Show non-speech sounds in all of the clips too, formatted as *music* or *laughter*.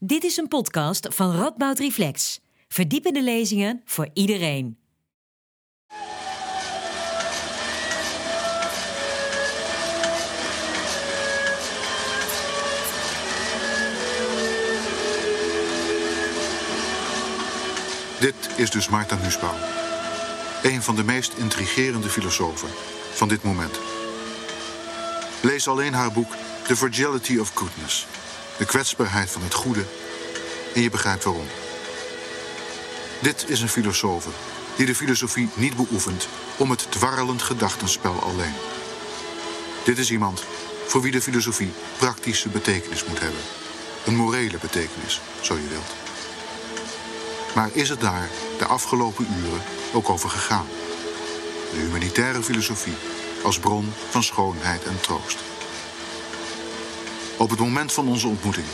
Dit is een podcast van Radboud Reflex. Verdiepende lezingen voor iedereen. Dit is dus Martha Nussbaum. Een van de meest intrigerende filosofen van dit moment. Lees alleen haar boek The Fragility of Goodness. De kwetsbaarheid van het goede. En je begrijpt waarom. Dit is een filosofe die de filosofie niet beoefent om het dwarrelend gedachtenspel alleen. Dit is iemand voor wie de filosofie praktische betekenis moet hebben. Een morele betekenis, zo je wilt. Maar is het daar de afgelopen uren ook over gegaan? De humanitaire filosofie als bron van schoonheid en troost. Op het moment van onze ontmoeting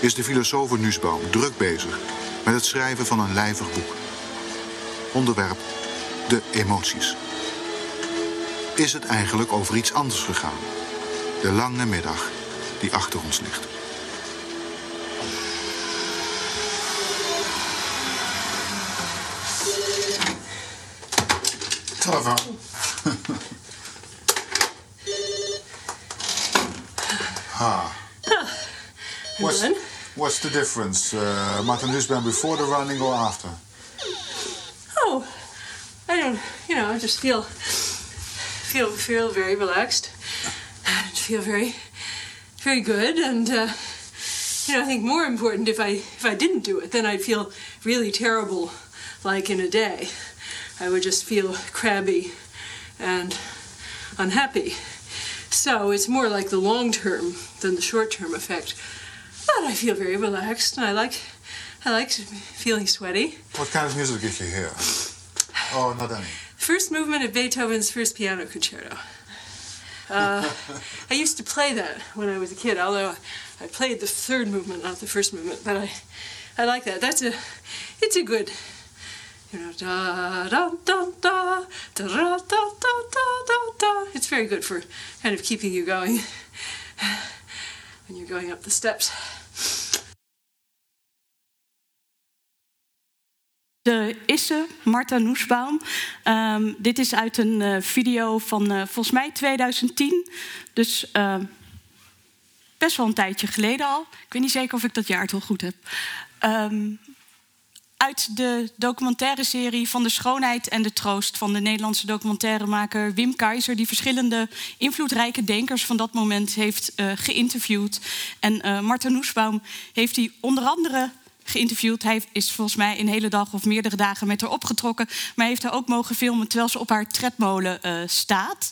is de filosoof Nussbaum druk bezig met het schrijven van een lijvig boek. Onderwerp de emoties. Is het eigenlijk over iets anders gegaan? De lange middag die achter ons ligt. Telefoon. What's the difference? Uh, Martin Nussbaum before the running or after? Oh, I don't. You know, I just feel feel feel very relaxed. I feel very very good, and uh, you know, I think more important if I if I didn't do it, then I'd feel really terrible, like in a day. I would just feel crabby and unhappy. So it's more like the long term than the short term effect. But I feel very relaxed, and I like I like feeling sweaty. What kind of music did you hear? Oh, not any. First movement of Beethoven's First Piano Concerto. Uh, I used to play that when I was a kid, although I played the third movement, not the first movement. But I, I like that. That's a, it's a good, you know, da da da da da da da da da da da. It's very good for kind of keeping you going when you're going up the steps. De Isse, Martha Noesbaum. Um, dit is uit een uh, video van uh, volgens mij 2010. Dus uh, best wel een tijdje geleden al. Ik weet niet zeker of ik dat jaartal goed heb. Um, uit de documentaire serie van de schoonheid en de troost van de Nederlandse documentairemaker Wim Keizer, die verschillende invloedrijke denkers van dat moment heeft geïnterviewd. En Martha Noesbaum heeft die onder andere geïnterviewd. Hij is volgens mij een hele dag of meerdere dagen met haar opgetrokken. Maar heeft haar ook mogen filmen terwijl ze op haar tredmolen uh, staat.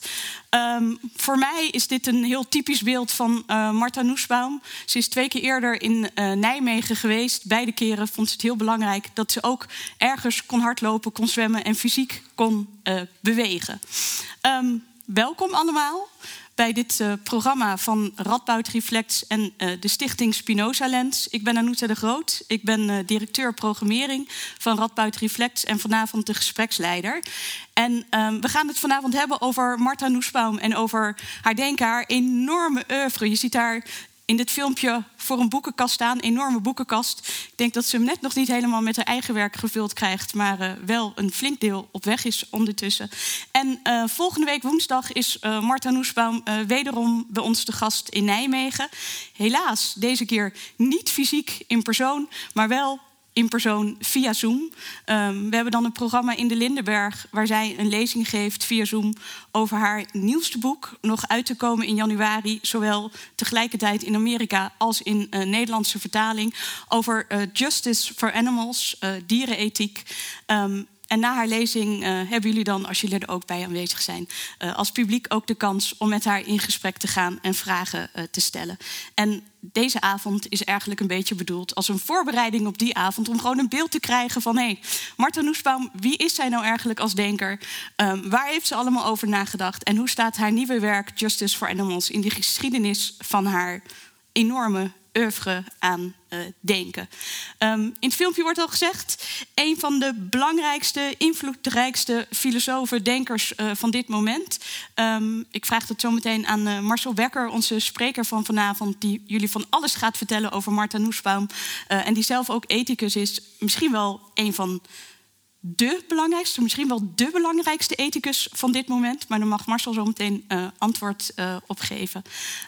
Um, voor mij is dit een heel typisch beeld van uh, Martha Noesbaum. Ze is twee keer eerder in uh, Nijmegen geweest. Beide keren vond ze het heel belangrijk dat ze ook ergens kon hardlopen, kon zwemmen en fysiek kon bewegen. Um, welkom allemaal bij dit uh, programma van Radboud Reflex en uh, de stichting Spinoza Lens. Ik ben Anoeta de Groot. Ik ben uh, directeur programmering van Radboud Reflex en vanavond de gespreksleider. En um, we gaan het vanavond hebben over Martha Noesbaum en over haar denken, haar enorme oeuvre. Je ziet daar in dit filmpje voor een boekenkast staan, een enorme boekenkast. Ik denk dat ze hem net nog niet helemaal met haar eigen werk gevuld krijgt, maar uh, wel een flink deel op weg is ondertussen. En uh, volgende week woensdag is uh, Marta Noesbaum wederom bij ons te gast in Nijmegen. Helaas deze keer niet fysiek in persoon, maar wel in persoon via Zoom. Um, we hebben dan een programma in de Lindenberg waar zij een lezing geeft via Zoom over haar nieuwste boek, nog uit te komen in januari, zowel tegelijkertijd in Amerika als in uh, Nederlandse vertaling, over uh, Justice for Animals, uh, dierenethiek. Um, en na haar lezing uh, hebben jullie dan, als jullie er ook bij aanwezig zijn, uh, als publiek ook de kans om met haar in gesprek te gaan en vragen uh, te stellen. En deze avond is eigenlijk een beetje bedoeld als een voorbereiding op die avond, om gewoon een beeld te krijgen van hé, hey, Martha Noesbaum, wie is zij nou eigenlijk als denker? Um, waar heeft ze allemaal over nagedacht? En hoe staat haar nieuwe werk Justice for Animals in die geschiedenis van haar enorme oeuvre aan uh, denken. Um, in het filmpje wordt al gezegd, een van de belangrijkste, invloedrijkste filosofen, denkers uh, van dit moment. Um, ik vraag dat zo meteen aan uh, Marcel Wekker, onze spreker van vanavond, die jullie van alles gaat vertellen over Martha Nussbaum. en die zelf ook ethicus is, misschien wel een van de belangrijkste, misschien wel de belangrijkste ethicus van dit moment. Maar daar mag Marcel zo meteen antwoord uh, op.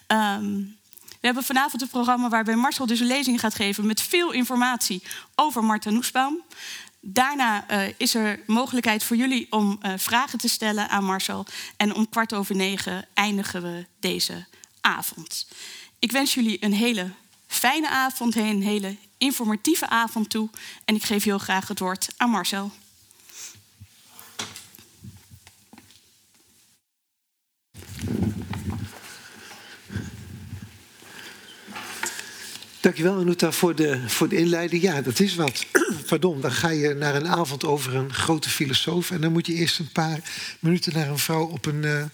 Um, we hebben vanavond een programma waarbij Marcel dus een lezing gaat geven met veel informatie over Martha Noesbaum. Daarna uh, is er mogelijkheid voor jullie om vragen te stellen aan Marcel. En om kwart over negen eindigen we deze avond. Ik wens jullie een hele fijne avond, een hele informatieve avond toe. En ik geef heel graag het woord aan Marcel. Dankjewel, Anuta, voor de, voor de inleiding. Ja, dat is wat. *clears throat* Pardon, dan ga je naar een avond over een grote filosoof... en dan moet je eerst een paar minuten naar een vrouw op een, uh,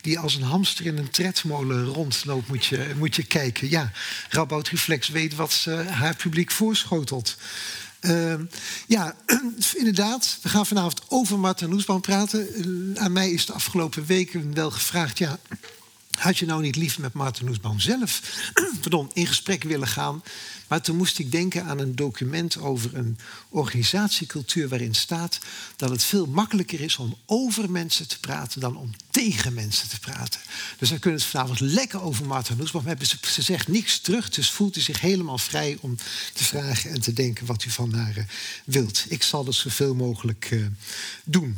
die als een hamster in een tredmolen rondloopt... moet je, moet je kijken. Ja, Rabout Reflex weet wat ze haar publiek voorschotelt. Uh, ja, *clears throat* inderdaad. We gaan vanavond over Martin Noesbaum praten. Aan mij is de afgelopen weken wel gevraagd... ja, had je nou niet liever met Maarten Noesbaum zelf *clears throat* pardon, in gesprek willen gaan? Maar toen moest ik denken aan een document over een organisatiecultuur waarin staat dat het veel makkelijker is om over mensen te praten dan om tegen mensen te praten. Dus dan kunnen we het vanavond lekker over Maarten Noesbaum hebben. Ze, ze zegt niks terug, dus voelt u zich helemaal vrij om te vragen en te denken wat u van haar uh, wilt. Ik zal dat zoveel mogelijk uh, doen.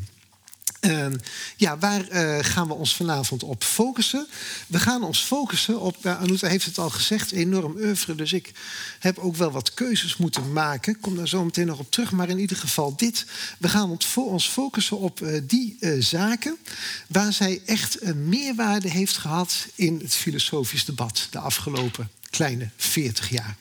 Uh, ja, waar uh, gaan we ons vanavond op focussen? We gaan ons focussen op, uh, heeft het al gezegd, enorm oeuvre. Dus ik heb ook wel wat keuzes moeten maken. Ik kom daar zo meteen nog op terug. Maar in ieder geval dit. We gaan ons focussen op uh, die zaken waar zij echt een meerwaarde heeft gehad in het filosofisch debat de afgelopen kleine 40 jaar.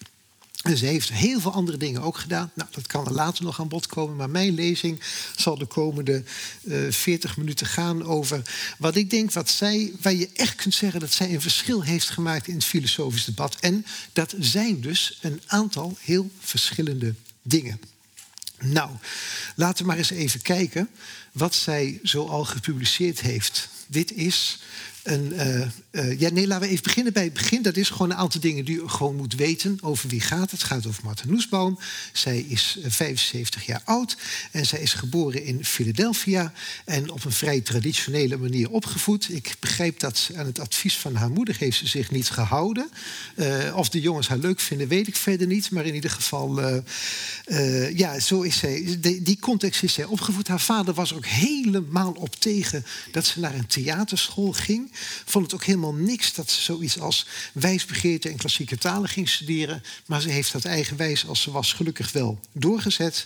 En ze heeft heel veel andere dingen ook gedaan. Nou, dat kan er later nog aan bod komen. Maar mijn lezing zal de komende uh, 40 minuten gaan over wat ik denk, wat zij, waar je echt kunt zeggen dat zij een verschil heeft gemaakt in het filosofisch debat. En dat zijn dus een aantal heel verschillende dingen. Nou, laten we maar eens even kijken wat zij zoal gepubliceerd heeft. Dit is een, uh, uh, ja, nee, laten we even beginnen bij het begin. Dat is gewoon een aantal dingen die u gewoon moet weten. Over wie gaat het? Gaat over Martha Noesbaum. Zij is 75 eh, jaar oud en zij is geboren in Philadelphia en op een vrij traditionele manier opgevoed. Ik begrijp dat aan het advies van haar moeder heeft ze zich niet gehouden. Of de jongens haar leuk vinden, weet ik verder niet. Maar in ieder geval, ja, zo is zij. Die context is zij opgevoed. Haar vader was ook helemaal op tegen dat ze naar een theaterschool ging vond het ook helemaal niks dat ze zoiets als wijsbegeerte en klassieke talen ging studeren. Maar ze heeft dat eigenwijs als ze was gelukkig wel doorgezet.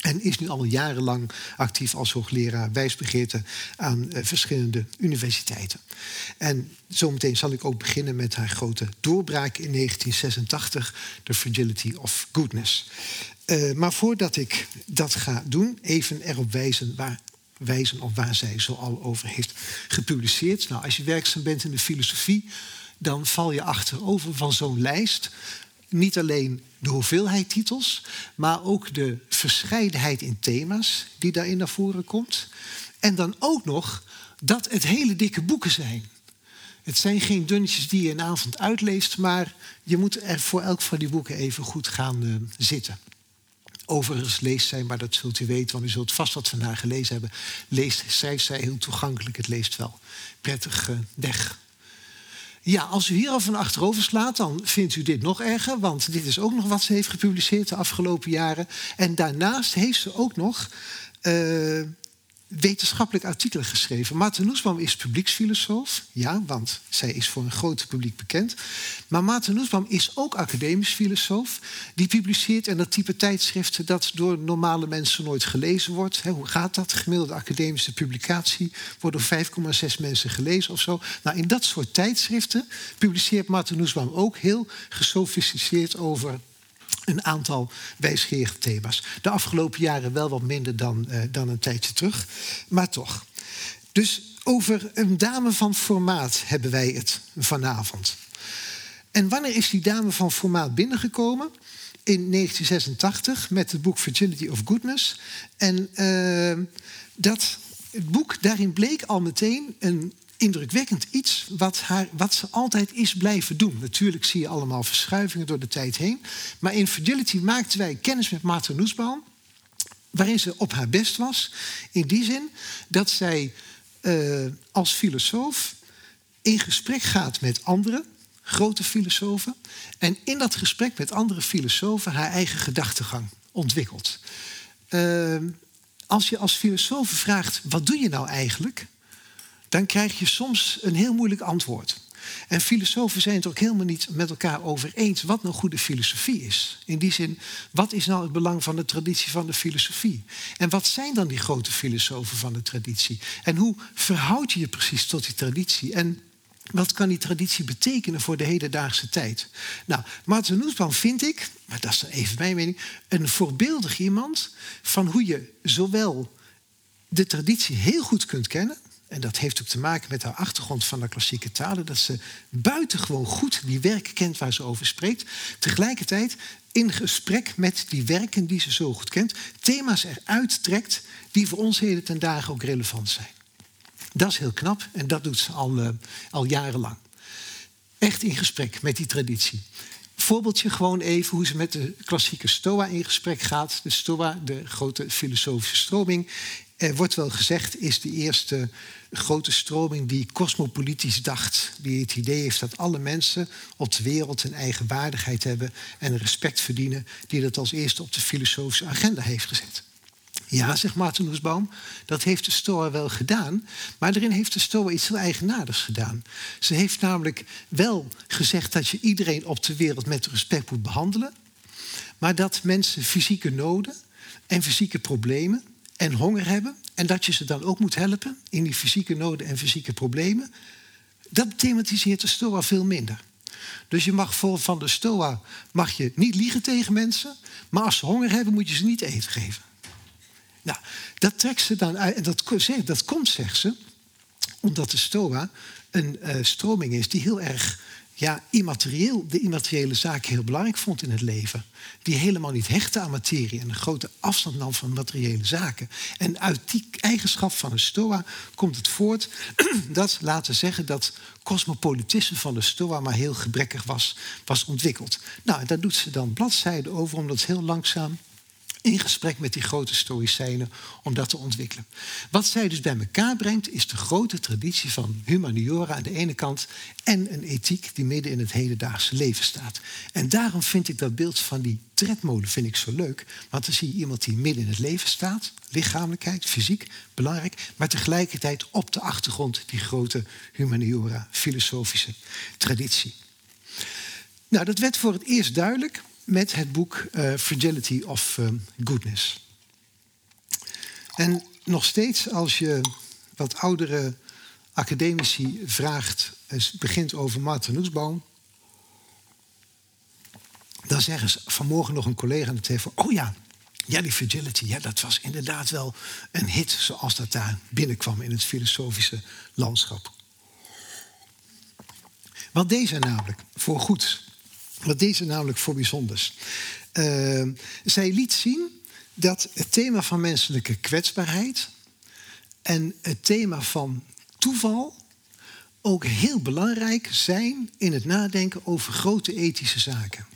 En is nu al jarenlang actief als hoogleraar wijsbegeerte aan uh, verschillende universiteiten. En zometeen zal ik ook beginnen met haar grote doorbraak in 1986, The Fragility of Goodness. Uh, maar voordat ik dat ga doen, even erop wijzen waar wijzen op waar zij zo al over heeft gepubliceerd. Nou, als je werkzaam bent in de filosofie, dan val je achterover van zo'n lijst. Niet alleen de hoeveelheid titels, maar ook de verscheidenheid in thema's die daarin naar voren komt. En dan ook nog dat het hele dikke boeken zijn. Het zijn geen dunnetjes die je een avond uitleest, maar je moet er voor elk van die boeken even goed gaan uh, zitten. Overigens leest zij, maar dat zult u weten, want u zult vast wat van haar gelezen hebben. Leest, schrijft zij heel toegankelijk, het leest wel prettig uh, weg. Ja, als u hier al van achterover slaat, dan vindt u dit nog erger. Want dit is ook nog wat ze heeft gepubliceerd de afgelopen jaren. En daarnaast heeft ze ook nog uh, wetenschappelijk artikelen geschreven. Maarten Noesbaum is publieksfilosoof. Ja, want zij is voor een groot publiek bekend. Maar Maarten Noesbaum is ook academisch filosoof. Die publiceert en dat type tijdschriften dat door normale mensen nooit gelezen wordt. hoe gaat dat? Gemiddelde academische publicatie wordt door 5,6 mensen gelezen of zo. Nou, in dat soort tijdschriften publiceert Maarten Noesbaum ook heel gesofisticeerd over een aantal wijsgerige thema's. De afgelopen jaren wel wat minder dan, uh, dan een tijdje terug, maar toch. Dus over een dame van formaat hebben wij het vanavond. En wanneer is die dame van formaat binnengekomen? In 1986 met het boek Fragility of Goodness. En uh, dat, het boek, daarin bleek al meteen een indrukwekkend iets wat, haar, wat ze altijd is blijven doen. Natuurlijk zie je allemaal verschuivingen door de tijd heen. Maar in Fragility maakten wij kennis met Martha Nussbaum waarin ze op haar best was. In die zin dat zij uh, als filosoof in gesprek gaat met anderen, grote filosofen. En in dat gesprek met andere filosofen haar eigen gedachtegang ontwikkelt. Uh, als je als filosoof vraagt, wat doe je nou eigenlijk? Dan krijg je soms een heel moeilijk antwoord. En filosofen zijn het ook helemaal niet met elkaar over eens wat nou goede filosofie is. In die zin, wat is nou het belang van de traditie van de filosofie? En wat zijn dan die grote filosofen van de traditie? En hoe verhoud je je precies tot die traditie? En wat kan die traditie betekenen voor de hedendaagse tijd? Nou, Martin Nussbaum vind ik, maar dat is even mijn mening, een voorbeeldig iemand van hoe je zowel de traditie heel goed kunt kennen, en dat heeft ook te maken met haar achtergrond van de klassieke talen, dat ze buitengewoon goed die werken kent waar ze over spreekt. Tegelijkertijd in gesprek met die werken die ze zo goed kent, thema's eruit trekt die voor ons heden ten dagen ook relevant zijn. Dat is heel knap en dat doet ze al, uh, al jarenlang. Echt in gesprek met die traditie. Voorbeeldje gewoon even hoe ze met de klassieke Stoa in gesprek gaat. De Stoa, de grote filosofische stroming, er wordt wel gezegd, is de eerste grote stroming die cosmopolitisch dacht. Die het idee heeft dat alle mensen op de wereld een eigen waardigheid hebben en respect verdienen. Die dat als eerste op de filosofische agenda heeft gezet. Ja, zegt Maarten Nussbaum, dat heeft de Stoa wel gedaan. Maar daarin heeft de Stoa iets heel eigenaardigs gedaan. Ze heeft namelijk wel gezegd dat je iedereen op de wereld met respect moet behandelen. Maar dat mensen fysieke noden en fysieke problemen en honger hebben. En dat je ze dan ook moet helpen in die fysieke noden en fysieke problemen. Dat thematiseert de Stoa veel minder. Dus je mag voor, van de Stoa mag je niet liegen tegen mensen. Maar als ze honger hebben, moet je ze niet eten geven. Nou, dat trekt ze dan uit. En dat, dat komt, zegt ze, omdat de Stoa een uh, stroming is die heel erg ja, immaterieel, de immateriële zaken heel belangrijk vond in het leven. Die helemaal niet hechtte aan materie en een grote afstand nam van materiële zaken. En uit die eigenschap van de Stoa komt het voort *clears throat* dat, laten zeggen, dat cosmopolitisme van de Stoa maar heel gebrekkig was, was ontwikkeld. Nou, daar doet ze dan bladzijden over, omdat het heel langzaam in gesprek met die grote stoïcijnen om dat te ontwikkelen. Wat zij dus bij elkaar brengt, is de grote traditie van humaniora aan de ene kant en een ethiek die midden in het hedendaagse leven staat. En daarom vind ik dat beeld van die tredmolen vind ik zo leuk, want dan zie je iemand die midden in het leven staat, lichamelijkheid, fysiek, belangrijk, maar tegelijkertijd op de achtergrond die grote humaniora, filosofische traditie. Nou, dat werd voor het eerst duidelijk met het boek uh, Fragility of um, Goodness. En nog steeds als je wat oudere academici vraagt, het begint over Martin Nussbaum, dan zeggen ze vanmorgen nog een collega aan het telefoon, oh ja, ja, die fragility, ja, dat was inderdaad wel een hit zoals dat daar binnenkwam in het filosofische landschap. Wat deze namelijk voor goed wat deze namelijk voor bijzonders. Uh, zij liet zien dat het thema van menselijke kwetsbaarheid en het thema van toeval ook heel belangrijk zijn in het nadenken over grote ethische zaken.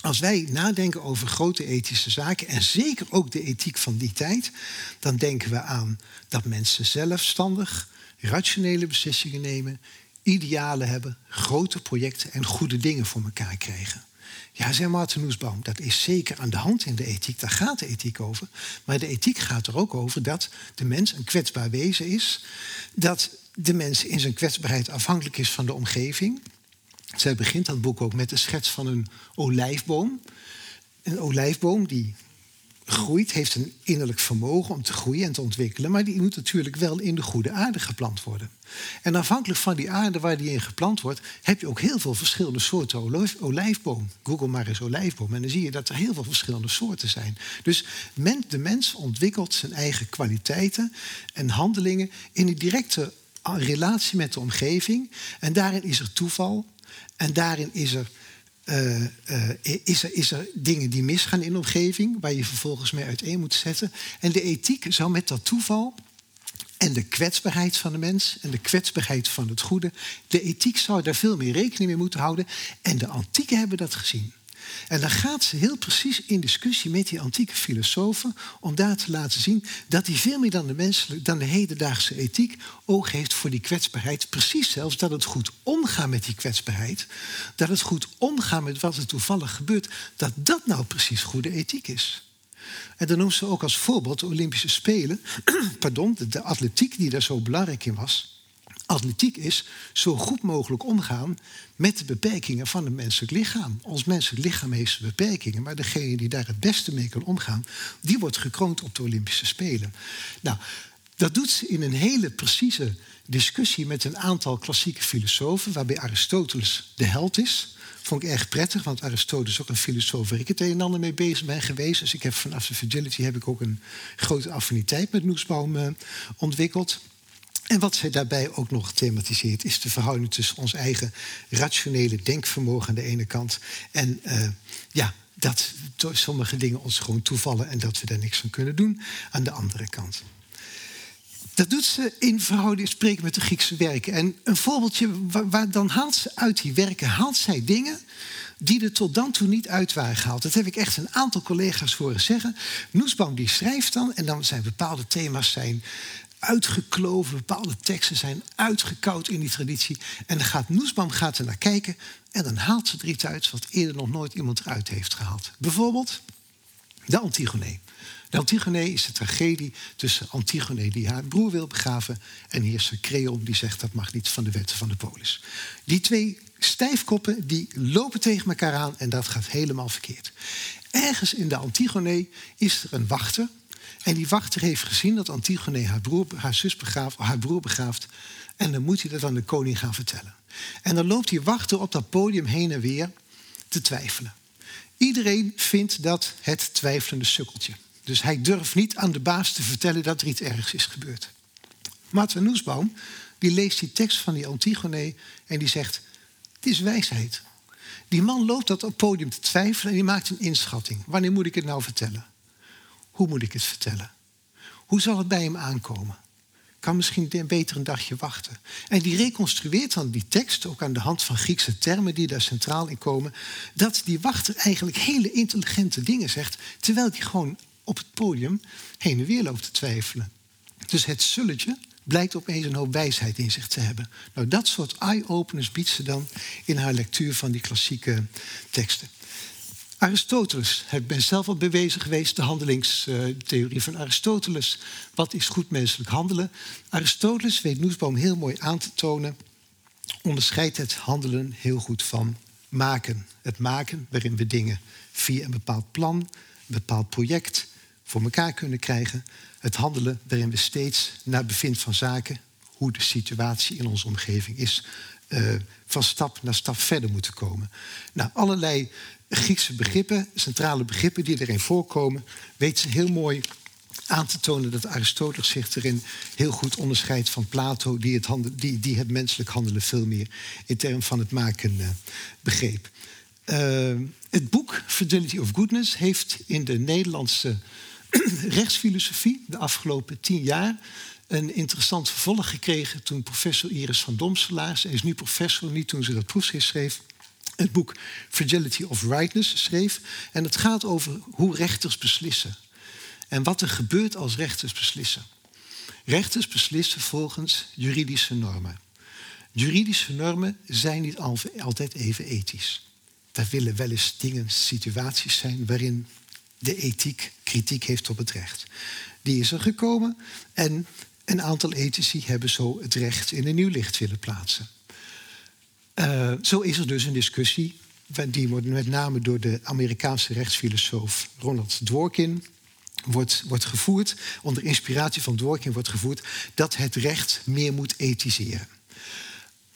Als wij nadenken over grote ethische zaken en zeker ook de ethiek van die tijd, dan denken we aan dat mensen zelfstandig rationele beslissingen nemen, idealen hebben, grote projecten en goede dingen voor elkaar krijgen. Ja, zei Martin Nussbaum, dat is zeker aan de hand in de ethiek. Daar gaat de ethiek over. Maar de ethiek gaat er ook over dat de mens een kwetsbaar wezen is. Dat de mens in zijn kwetsbaarheid afhankelijk is van de omgeving. Zij begint dat boek ook met de schets van een olijfboom. Een olijfboom die groeit, heeft een innerlijk vermogen om te groeien en te ontwikkelen, maar die moet natuurlijk wel in de goede aarde geplant worden. En afhankelijk van die aarde waar die in geplant wordt, heb je ook heel veel verschillende soorten olijfboom. Google maar eens olijfboom en dan zie je dat er heel veel verschillende soorten zijn. Dus de mens ontwikkelt zijn eigen kwaliteiten en handelingen in een directe relatie met de omgeving. En daarin is er toeval, En daarin is er, uh, uh, is, er, is er dingen die misgaan in de omgeving, waar je vervolgens mee uiteen moet zetten. En de ethiek zou met dat toeval en de kwetsbaarheid van de mens en de kwetsbaarheid van het goede, de ethiek zou daar veel meer rekening mee moeten houden. En de antieken hebben dat gezien. En dan gaat ze heel precies in discussie met die antieke filosofen om daar te laten zien dat hij veel meer dan de, menselijke, dan de hedendaagse ethiek oog heeft voor die kwetsbaarheid. Precies zelfs dat het goed omgaan met die kwetsbaarheid, dat het goed omgaan met wat er toevallig gebeurt, dat dat nou precies goede ethiek is. En dan noemt ze ook als voorbeeld de Olympische Spelen, *clears throat* pardon, de atletiek die daar zo belangrijk in was atletiek is zo goed mogelijk omgaan met de beperkingen van het menselijk lichaam. Ons menselijk lichaam heeft beperkingen, maar degene die daar het beste mee kan omgaan, die wordt gekroond op de Olympische Spelen. Nou, dat doet ze in een hele precieze discussie met een aantal klassieke filosofen, waarbij Aristoteles de held is. Vond ik erg prettig, want Aristoteles is ook een filosoof waar ik het een en ander mee bezig ben geweest. Dus ik heb vanaf de Fragility heb ik ook een grote affiniteit met Noesbaum uh, ontwikkeld. En wat zij daarbij ook nog thematiseert, is de verhouding tussen ons eigen rationele denkvermogen aan de ene kant en uh, ja, dat sommige dingen ons gewoon toevallen en dat we daar niks van kunnen doen aan de andere kant. Dat doet ze in verhouding spreken met de Griekse werken. En een voorbeeldje, waar, waar, dan haalt ze uit die werken, haalt zij dingen die er tot dan toe niet uit waren gehaald. Dat heb ik echt een aantal collega's horen zeggen. Noesbaum die schrijft dan, en dan zijn bepaalde thema's zijn uitgekloven, bepaalde teksten zijn uitgekoud in die traditie. En dan gaat Noesbaum gaat er naar kijken en dan haalt ze er iets uit wat eerder nog nooit iemand eruit heeft gehaald. Bijvoorbeeld de Antigone. De Antigone is de tragedie tussen Antigone die haar broer wil begraven en heerser Creon die zegt dat mag niet van de wetten van de polis. Die twee stijfkoppen die lopen tegen elkaar aan en dat gaat helemaal verkeerd. Ergens in de Antigone is er een wachter en die wachter heeft gezien dat Antigone haar, broer, haar, zus begraaft, haar broer begraaft. En dan moet hij dat aan de koning gaan vertellen. En dan loopt die wachter op dat podium heen en weer te twijfelen. Iedereen vindt dat het twijfelende sukkeltje. Dus hij durft niet aan de baas te vertellen dat er iets ergs is gebeurd. Martin Noesbaum die leest die tekst van die Antigone en die zegt: Het is wijsheid. Die man loopt dat op het podium te twijfelen en die maakt een inschatting. Wanneer moet ik het nou vertellen? Hoe moet ik het vertellen? Hoe zal het bij hem aankomen? Kan misschien beter een dagje wachten. En die reconstrueert dan die tekst, ook aan de hand van Griekse termen die daar centraal in komen, dat die wachter eigenlijk hele intelligente dingen zegt, terwijl hij gewoon op het podium heen en weer loopt te twijfelen. Dus het zulletje blijkt opeens een hoop wijsheid in zich te hebben. Nou, dat soort eye-openers biedt ze dan in haar lectuur van die klassieke teksten. Aristoteles, ik ben zelf al bewezen geweest, de handelingstheorie van Aristoteles. Wat is goed menselijk handelen? Aristoteles weet Noesboom heel mooi aan te tonen, onderscheidt het handelen heel goed van maken. Het maken waarin we dingen via een bepaald plan, een bepaald project voor elkaar kunnen krijgen. Het handelen waarin we steeds naar bevind van zaken, hoe de situatie in onze omgeving is, uh, van stap naar stap verder moeten komen. Nou, allerlei Griekse begrippen, centrale begrippen die erin voorkomen, weet ze heel mooi aan te tonen dat Aristoteles zich erin heel goed onderscheidt van Plato, die het, die, die het menselijk handelen veel meer in termen van het maken uh, begreep. Uh, het boek Fidelity of Goodness heeft in de Nederlandse *clears throat* rechtsfilosofie de afgelopen tien jaar een interessant vervolg gekregen toen professor Iris van Domselaar, ze is nu professor, niet toen ze dat proefschrift schreef, het boek Fragility of Rightness schreef. En het gaat over hoe rechters beslissen. En wat er gebeurt als rechters beslissen. Rechters beslissen volgens juridische normen. Juridische normen zijn niet altijd even ethisch. Daar willen wel eens dingen, situaties zijn waarin de ethiek kritiek heeft op het recht. Die is er gekomen en een aantal ethici hebben zo het recht in een nieuw licht willen plaatsen. Uh, zo is er dus een discussie, die wordt met name door de Amerikaanse rechtsfilosoof Ronald Dworkin wordt, wordt gevoerd, onder inspiratie van Dworkin wordt gevoerd, dat het recht meer moet ethiseren.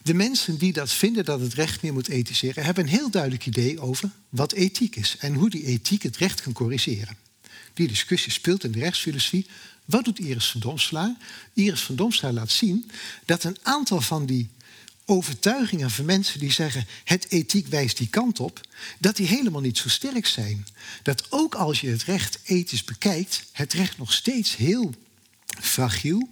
De mensen die dat vinden dat het recht meer moet ethiseren, hebben een heel duidelijk idee over wat ethiek is en hoe die ethiek het recht kan corrigeren. Die discussie speelt in de rechtsfilosofie. Wat doet Iris van Domslaar? Iris van Domslaar laat zien dat een aantal van die overtuigingen van mensen die zeggen het ethiek wijst die kant op, dat die helemaal niet zo sterk zijn. Dat ook als je het recht ethisch bekijkt, het recht nog steeds heel fragiel,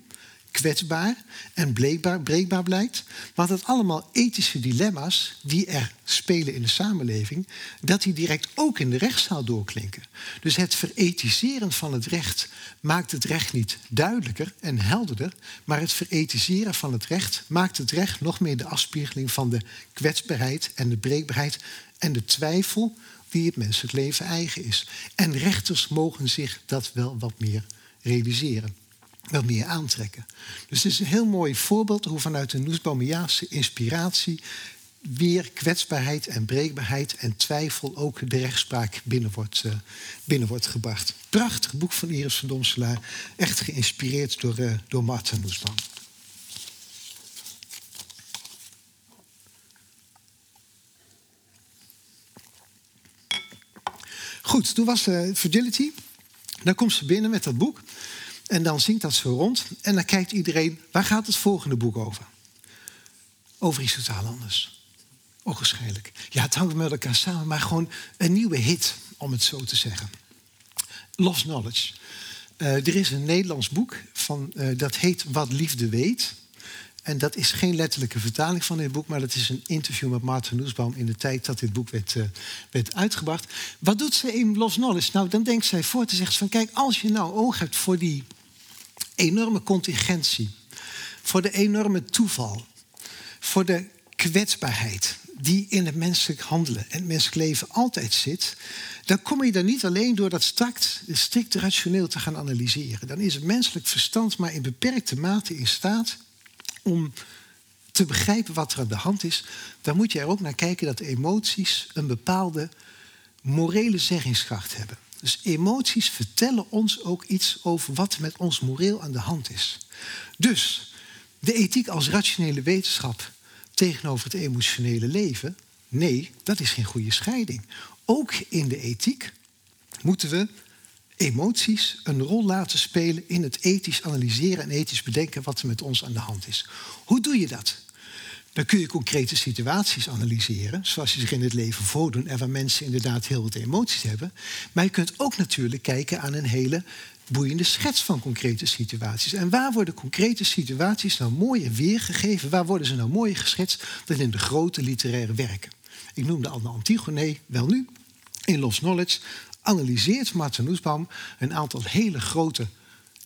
kwetsbaar en bleekbaar, breekbaar blijkt. Maar dat allemaal ethische dilemma's die er spelen in de samenleving, dat die direct ook in de rechtszaal doorklinken. Dus het verethiseren van het recht maakt het recht niet duidelijker en helderder, maar het verethiseren van het recht maakt het recht nog meer de afspiegeling van de kwetsbaarheid en de breekbaarheid en de twijfel die het menselijk leven eigen is. En rechters mogen zich dat wel wat meer realiseren wel meer aantrekken. Dus het is een heel mooi voorbeeld hoe vanuit de Noesbaumiaanse inspiratie weer kwetsbaarheid en breekbaarheid en twijfel ook de rechtspraak binnen wordt, uh, binnen wordt gebracht. Prachtig boek van Iris van Domselaar, echt geïnspireerd door, uh, door Martin Noesbaum. Goed, toen was uh, Fragility. Dan komt ze binnen met dat boek. En dan zingt dat zo rond. En dan kijkt iedereen, waar gaat het volgende boek over? Over iets totaal anders. Onwaarschijnlijk. Ja, het hangt met elkaar samen, maar gewoon een nieuwe hit, om het zo te zeggen. Lost Knowledge. Uh, er is een Nederlands boek van, uh, dat heet Wat Liefde Weet. En dat is geen letterlijke vertaling van dit boek, maar dat is een interview met Maarten Noesbaum in de tijd dat dit boek werd, uh, werd uitgebracht. Wat doet ze in Lost Knowledge? Nou, dan denkt zij voor te zeggen van kijk, als je nou oog hebt voor die enorme contingentie, voor de enorme toeval, voor de kwetsbaarheid die in het menselijk handelen en het menselijk leven altijd zit, dan kom je daar niet alleen door dat strikt, strikt rationeel te gaan analyseren. Dan is het menselijk verstand maar in beperkte mate in staat om te begrijpen wat er aan de hand is. Dan moet je er ook naar kijken dat emoties een bepaalde morele zeggingskracht hebben. Dus emoties vertellen ons ook iets over wat met ons moreel aan de hand is. Dus de ethiek als rationele wetenschap tegenover het emotionele leven, nee, dat is geen goede scheiding. Ook in de ethiek moeten we emoties een rol laten spelen in het ethisch analyseren en ethisch bedenken wat er met ons aan de hand is. Hoe doe je dat? Dan kun je concrete situaties analyseren, zoals je zich in het leven voordoen en waar mensen inderdaad heel wat emoties hebben. Maar je kunt ook natuurlijk kijken aan een hele boeiende schets van concrete situaties. En waar worden concrete situaties nou mooier weergegeven? Waar worden ze nou mooier geschetst dan in de grote literaire werken? Ik noemde al de Antigone, wel nu. In Lost Knowledge analyseert Martin Nussbaum een aantal hele grote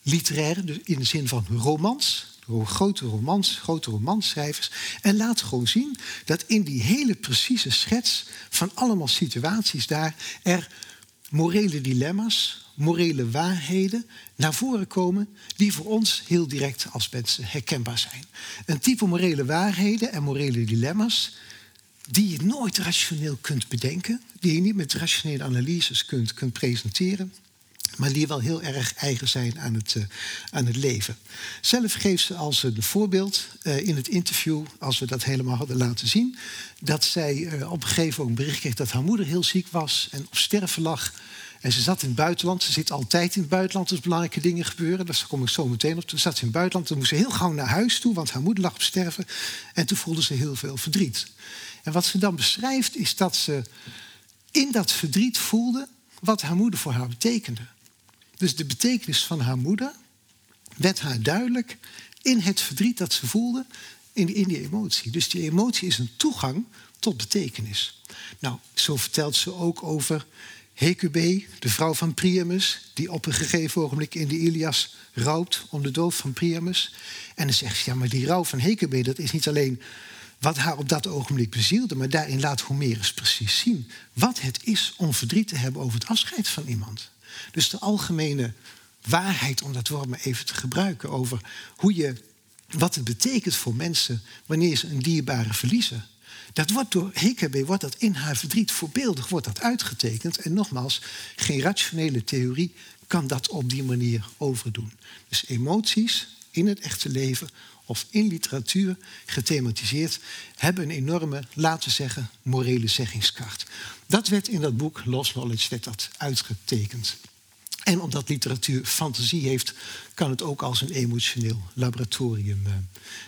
literaire, dus in de zin van romans, grote romans, grote romanschrijvers. En laat gewoon zien dat in die hele precieze schets van allemaal situaties daar er morele dilemma's, morele waarheden naar voren komen die voor ons heel direct als mensen herkenbaar zijn. Een type morele waarheden en morele dilemma's die je nooit rationeel kunt bedenken, die je niet met rationele analyses kunt, kunt presenteren, maar die wel heel erg eigen zijn aan het, uh, aan het leven. Zelf geeft ze als een voorbeeld uh, in het interview, als we dat helemaal hadden laten zien, dat zij uh, op een gegeven moment bericht kreeg dat haar moeder heel ziek was en op sterven lag. En ze zat in het buitenland. Ze zit altijd in het buitenland als belangrijke dingen gebeuren. Daar kom ik zo meteen op. Toen zat ze in het buitenland. Toen moest ze heel gauw naar huis toe, want haar moeder lag op sterven. En toen voelde ze heel veel verdriet. En wat ze dan beschrijft is dat ze in dat verdriet voelde wat haar moeder voor haar betekende. Dus de betekenis van haar moeder werd haar duidelijk in het verdriet dat ze voelde, in die, in die emotie. Dus die emotie is een toegang tot betekenis. Nou, zo vertelt ze ook over Hecube, de vrouw van Priamus, die op een gegeven ogenblik in de Ilias rouwt om de dood van Priamus. En dan zegt ze, ja, maar die rouw van Hecube, dat is niet alleen wat haar op dat ogenblik bezielde, maar daarin laat Homerus precies zien wat het is om verdriet te hebben over het afscheid van iemand. Dus de algemene waarheid, om dat woord maar even te gebruiken, over hoe je, wat het betekent voor mensen wanneer ze een dierbare verliezen. Dat wordt door Hekebe wordt dat in haar verdriet voorbeeldig wordt dat uitgetekend. En nogmaals, geen rationele theorie kan dat op die manier overdoen. Dus emoties in het echte leven of in literatuur gethematiseerd hebben een enorme, laten we zeggen, morele zeggingskracht. Dat werd in dat boek Lost Knowledge werd uitgetekend. En omdat literatuur fantasie heeft, kan het ook als een emotioneel laboratorium uh,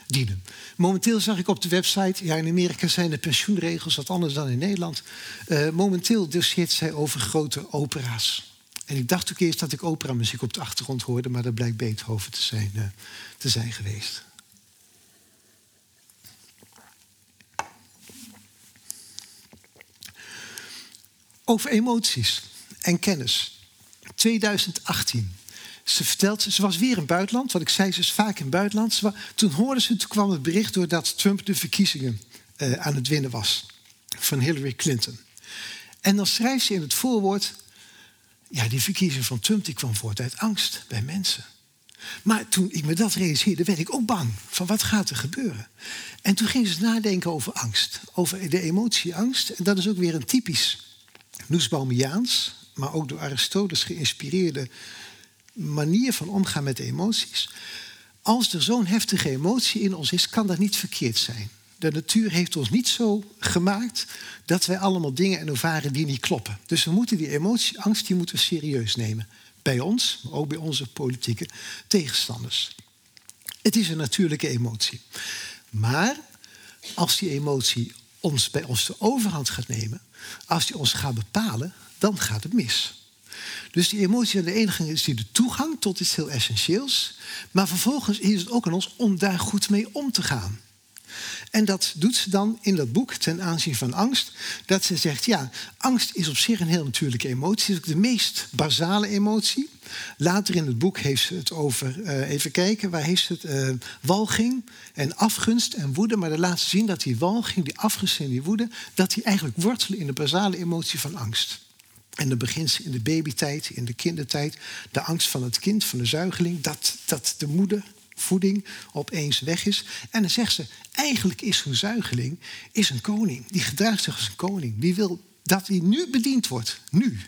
dienen. Momenteel zag ik op de website, ja in Amerika zijn de pensioenregels wat anders dan in Nederland. Uh, momenteel doseert zij over grote opera's. En ik dacht ook eerst dat ik operamuziek op de achtergrond hoorde, maar dat blijkt Beethoven te zijn, uh, te zijn geweest. Over emoties en kennis. 2018. Ze vertelt, ze was weer in het buitenland. Wat ik zei, ze is vaak in het buitenland. Toen hoorde ze, toen kwam het bericht doordat Trump de verkiezingen uh, aan het winnen was. Van Hillary Clinton. En dan schrijft ze in het voorwoord... Ja, die verkiezing van Trump die kwam voort uit angst bij mensen. Maar toen ik me dat realiseerde, werd ik ook bang. Van wat gaat er gebeuren? En toen ging ze nadenken over angst. Over de emotie angst. En dat is ook weer een typisch Nussbaumiaans, maar ook door Aristoteles geïnspireerde manier van omgaan met emoties. Als er zo'n heftige emotie in ons is, kan dat niet verkeerd zijn. De natuur heeft ons niet zo gemaakt dat wij allemaal dingen ervaren die niet kloppen. Dus we moeten die emotie, angst, die moeten we serieus nemen. Bij ons, maar ook bij onze politieke tegenstanders. Het is een natuurlijke emotie. Maar als die emotie ons bij ons de overhand gaat nemen, als die ons gaat bepalen, dan gaat het mis. Dus die emotie aan de ene kant is die de toegang tot iets heel essentieels. Maar vervolgens is het ook aan ons om daar goed mee om te gaan. En dat doet ze dan in dat boek ten aanzien van angst. Dat ze zegt, ja, angst is op zich een heel natuurlijke emotie. Het is ook de meest basale emotie. Later in het boek heeft ze het over, uh, even kijken, waar heeft ze het? Uh, walging en afgunst en woede. Maar de laat ze zien dat die walging, die afgunst en die woede... dat die eigenlijk wortelen in de basale emotie van angst. En dan begint ze in de babytijd, in de kindertijd. De angst van het kind, van de zuigeling. Dat, dat de moeder voeding opeens weg is. En dan zegt ze, eigenlijk is een zuigeling is een koning. Die gedraagt zich als een koning. Die wil dat hij nu bediend wordt. Nu.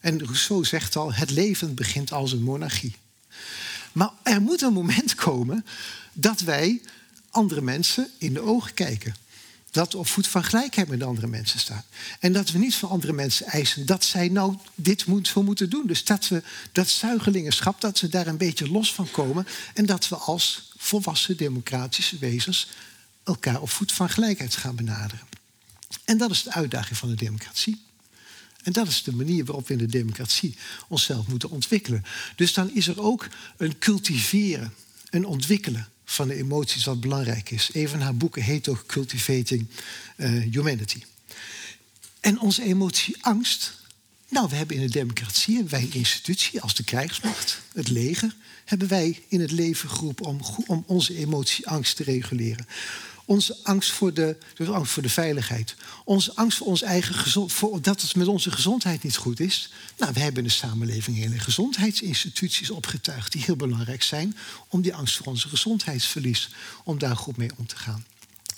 En Rousseau zegt al, het leven begint als een monarchie. Maar er moet een moment komen dat wij andere mensen in de ogen kijken. Dat we op voet van gelijkheid met andere mensen staan. En dat we niet van andere mensen eisen dat zij nou dit zo moeten doen. Dus dat we dat zuigelingenschap, dat we daar een beetje los van komen. En dat we als volwassen democratische wezens elkaar op voet van gelijkheid gaan benaderen. En dat is de uitdaging van de democratie. En dat is de manier waarop we in de democratie onszelf moeten ontwikkelen. Dus dan is er ook een cultiveren, een ontwikkelen van de emoties wat belangrijk is. Een van haar boeken heet ook Cultivating uh, Humanity. En onze emotie angst. Nou, we hebben in de democratie hebben wij een institutie als de krijgsmacht, het leger, hebben wij in het leven geroepen om, om onze emotie angst te reguleren. Onze angst voor de, dus angst voor de veiligheid. Onze angst voor ons eigen gezond, voor dat het met onze gezondheid niet goed is. Nou, we hebben in de samenleving hele gezondheidsinstituties opgetuigd die heel belangrijk zijn om die angst voor onze gezondheidsverlies, om daar goed mee om te gaan.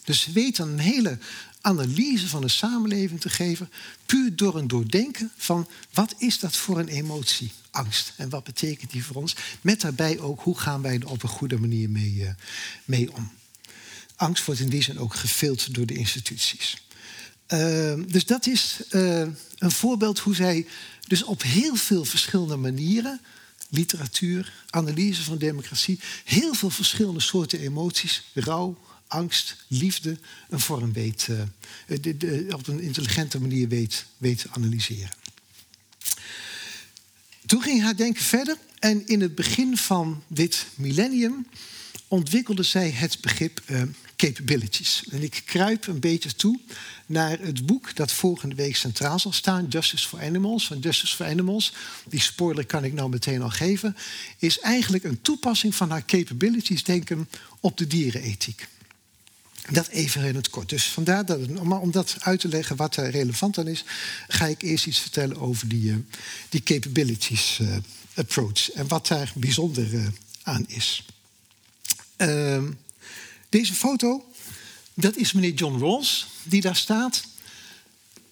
Dus we weten een hele analyse van de samenleving te geven, puur door een doordenken van wat is dat voor een emotie, angst, en wat betekent die voor ons, met daarbij ook hoe gaan wij er op een goede manier mee, uh, mee om angst wordt in die zin ook gefilterd door de instituties. Uh, dus dat is uh, een voorbeeld hoe zij dus op heel veel verschillende manieren, literatuur, analyse van democratie, heel veel verschillende soorten emoties, rouw, angst, liefde, een vorm weet, de, op een intelligente manier weet, weet te analyseren. Toen ging haar denken verder en in het begin van dit millennium ontwikkelde zij het begrip uh, capabilities. En ik kruip een beetje toe naar het boek dat volgende week centraal zal staan, Justice for Animals. Van Justice for Animals, die spoiler kan ik nou meteen al geven, is eigenlijk een toepassing van haar capabilities denken op de dierenethiek. Dat even in het kort. Dus vandaar dat, maar om dat uit te leggen wat er relevant aan is, ga ik eerst iets vertellen over die, uh, die capabilities uh, approach en wat daar bijzonder uh, aan is. Ehm, deze foto, dat is meneer John Rawls die daar staat.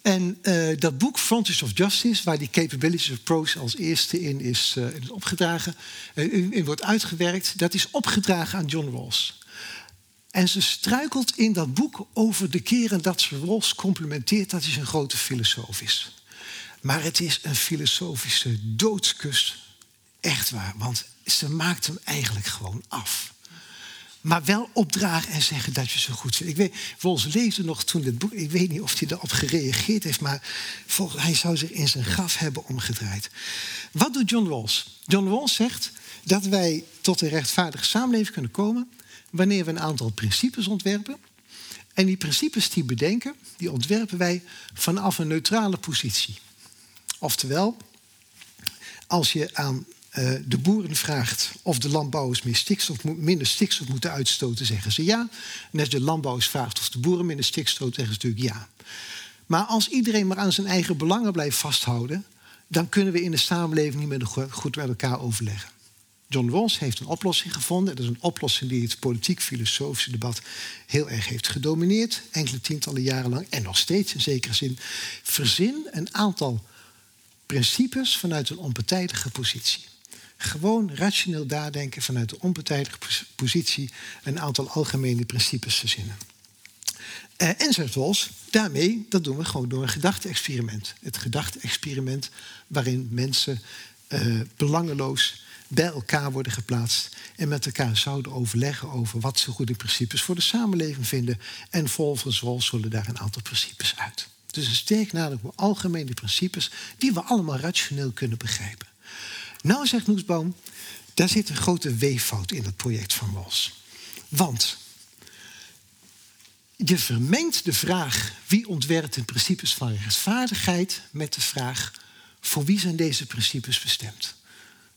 En uh, dat boek Frontiers of Justice, waar die Capabilities Approach als eerste in is, in opgedragen, in wordt uitgewerkt, dat is opgedragen aan John Rawls. En ze struikelt in dat boek over de keren dat ze Rawls complimenteert dat hij een grote filosoof is. Maar het is een filosofische doodskus Echt waar, want ze maakt hem eigenlijk gewoon af. Maar wel opdragen en zeggen dat je zo goed vindt. Ik weet, Wols leefde nog toen het boek. Ik weet niet of hij erop gereageerd heeft, maar volgens, hij zou zich in zijn graf hebben omgedraaid. Wat doet John Rawls? John Rawls zegt dat wij tot een rechtvaardige samenleving kunnen komen wanneer we een aantal principes ontwerpen. En die principes die bedenken, die ontwerpen wij vanaf een neutrale positie. Oftewel, als je aan uh, de boeren vraagt of de landbouwers meer stikstof, minder stikstof moeten uitstoten, zeggen ze ja. En als de landbouwers vraagt of de boeren minder stikstof, zeggen ze natuurlijk ja. Maar als iedereen maar aan zijn eigen belangen blijft vasthouden, dan kunnen we in de samenleving niet meer goed met elkaar overleggen. John Rawls heeft een oplossing gevonden. Dat is een oplossing die het politiek-filosofische debat heel erg heeft gedomineerd. Enkele tientallen jaren lang en nog steeds in zekere zin. Verzin een aantal principes vanuit een onpartijdige positie. Gewoon rationeel nadenken vanuit de onpartijdige positie een aantal algemene principes verzinnen. Uh, en zegt daarmee, dat doen we gewoon door een gedachte-experiment. Het gedachte-experiment waarin mensen uh, belangeloos bij elkaar worden geplaatst en met elkaar zouden overleggen over wat ze goede principes voor de samenleving vinden. En volgens Rawls zullen daar een aantal principes uit. Dus een sterk nadruk op algemene principes die we allemaal rationeel kunnen begrijpen. Nou, zegt Noesboom, daar zit een grote weeffout in het project van Rawls. Want je vermengt de vraag wie ontwerpt de principes van rechtvaardigheid met de vraag voor wie zijn deze principes bestemd.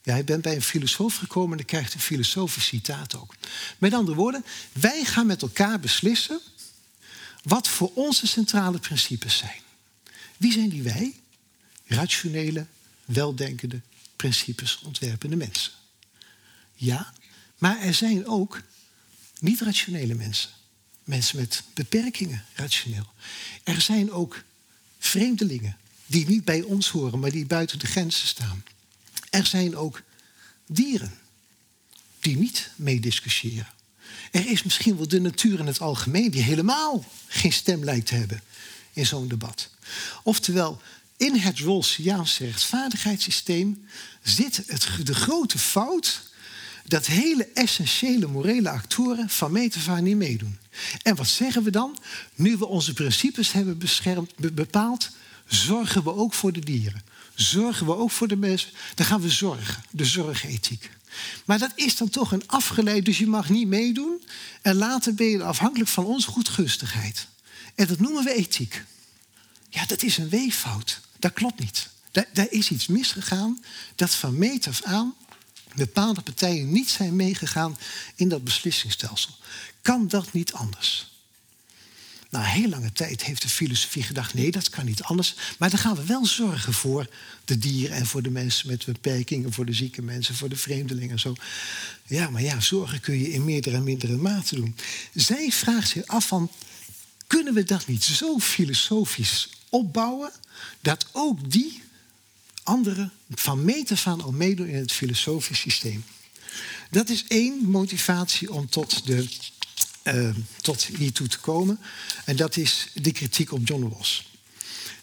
Ja, je bent bij een filosoof gekomen en dan krijgt een filosofisch citaat ook. Met andere woorden, wij gaan met elkaar beslissen wat voor onze centrale principes zijn. Wie zijn die wij? Rationele, weldenkende, principes ontwerpende mensen. Ja, maar er zijn ook niet-rationele mensen. Mensen met beperkingen, rationeel. Er zijn ook vreemdelingen die niet bij ons horen, maar die buiten de grenzen staan. Er zijn ook dieren die niet meediscussiëren. Er is misschien wel de natuur in het algemeen die helemaal geen stem lijkt te hebben in zo'n debat. Oftewel, in het Rawlsiaanse rechtvaardigheidssysteem zit het, de grote fout dat hele essentiële morele actoren van meet niet meedoen. En wat zeggen we dan? Nu we onze principes hebben beschermd, bepaald, zorgen we ook voor de dieren. Zorgen we ook voor de mensen. Dan gaan we zorgen, de zorgethiek. Maar dat is dan toch een afgeleid, dus je mag niet meedoen. En later ben je afhankelijk van onze goedgustigheid. En dat noemen we ethiek. Ja, dat is een weeffout. Dat klopt niet. Daar, daar is iets misgegaan dat van meet af aan bepaalde partijen niet zijn meegegaan in dat beslissingsstelsel. Kan dat niet anders? Na heel lange tijd heeft de filosofie gedacht: nee, dat kan niet anders. Maar dan gaan we wel zorgen voor de dieren en voor de mensen met beperkingen, voor de zieke mensen, voor de vreemdelingen en zo. Ja, maar ja, zorgen kun je in meerdere en mindere mate doen. Zij vraagt zich af van: kunnen we dat niet zo filosofisch opbouwen dat ook die anderen van meter van al meedoen in het filosofisch systeem? Dat is één motivatie om tot de uh, tot hiertoe te komen. En dat is de kritiek op John Rawls.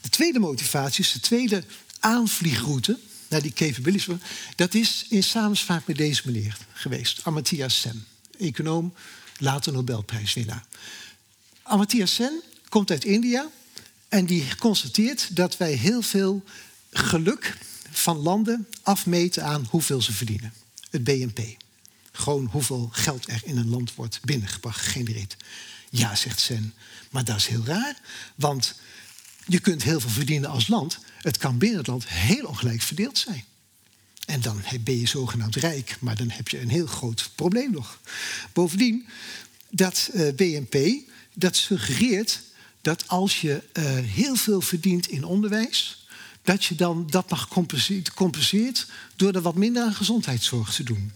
De tweede motivatie is de tweede aanvliegroute naar die capabilities. Dat is in samenspraak met deze meneer geweest, Amartya Sen, econoom, later Nobelprijswinnaar. Amartya Sen komt uit India en die constateert dat wij heel veel geluk van landen afmeten aan hoeveel ze verdienen. Het BNP. Gewoon hoeveel geld er in een land wordt binnengebracht, gegenereerd. Ja, zegt Sen, maar dat is heel raar. Want je kunt heel veel verdienen als land. Het kan binnen het land heel ongelijk verdeeld zijn. En dan ben je zogenaamd rijk, maar dan heb je een heel groot probleem nog. Bovendien, dat eh, BNP, dat suggereert dat als je uh, heel veel verdient in onderwijs, dat je dan dat mag compenseert door er wat minder aan gezondheidszorg te doen.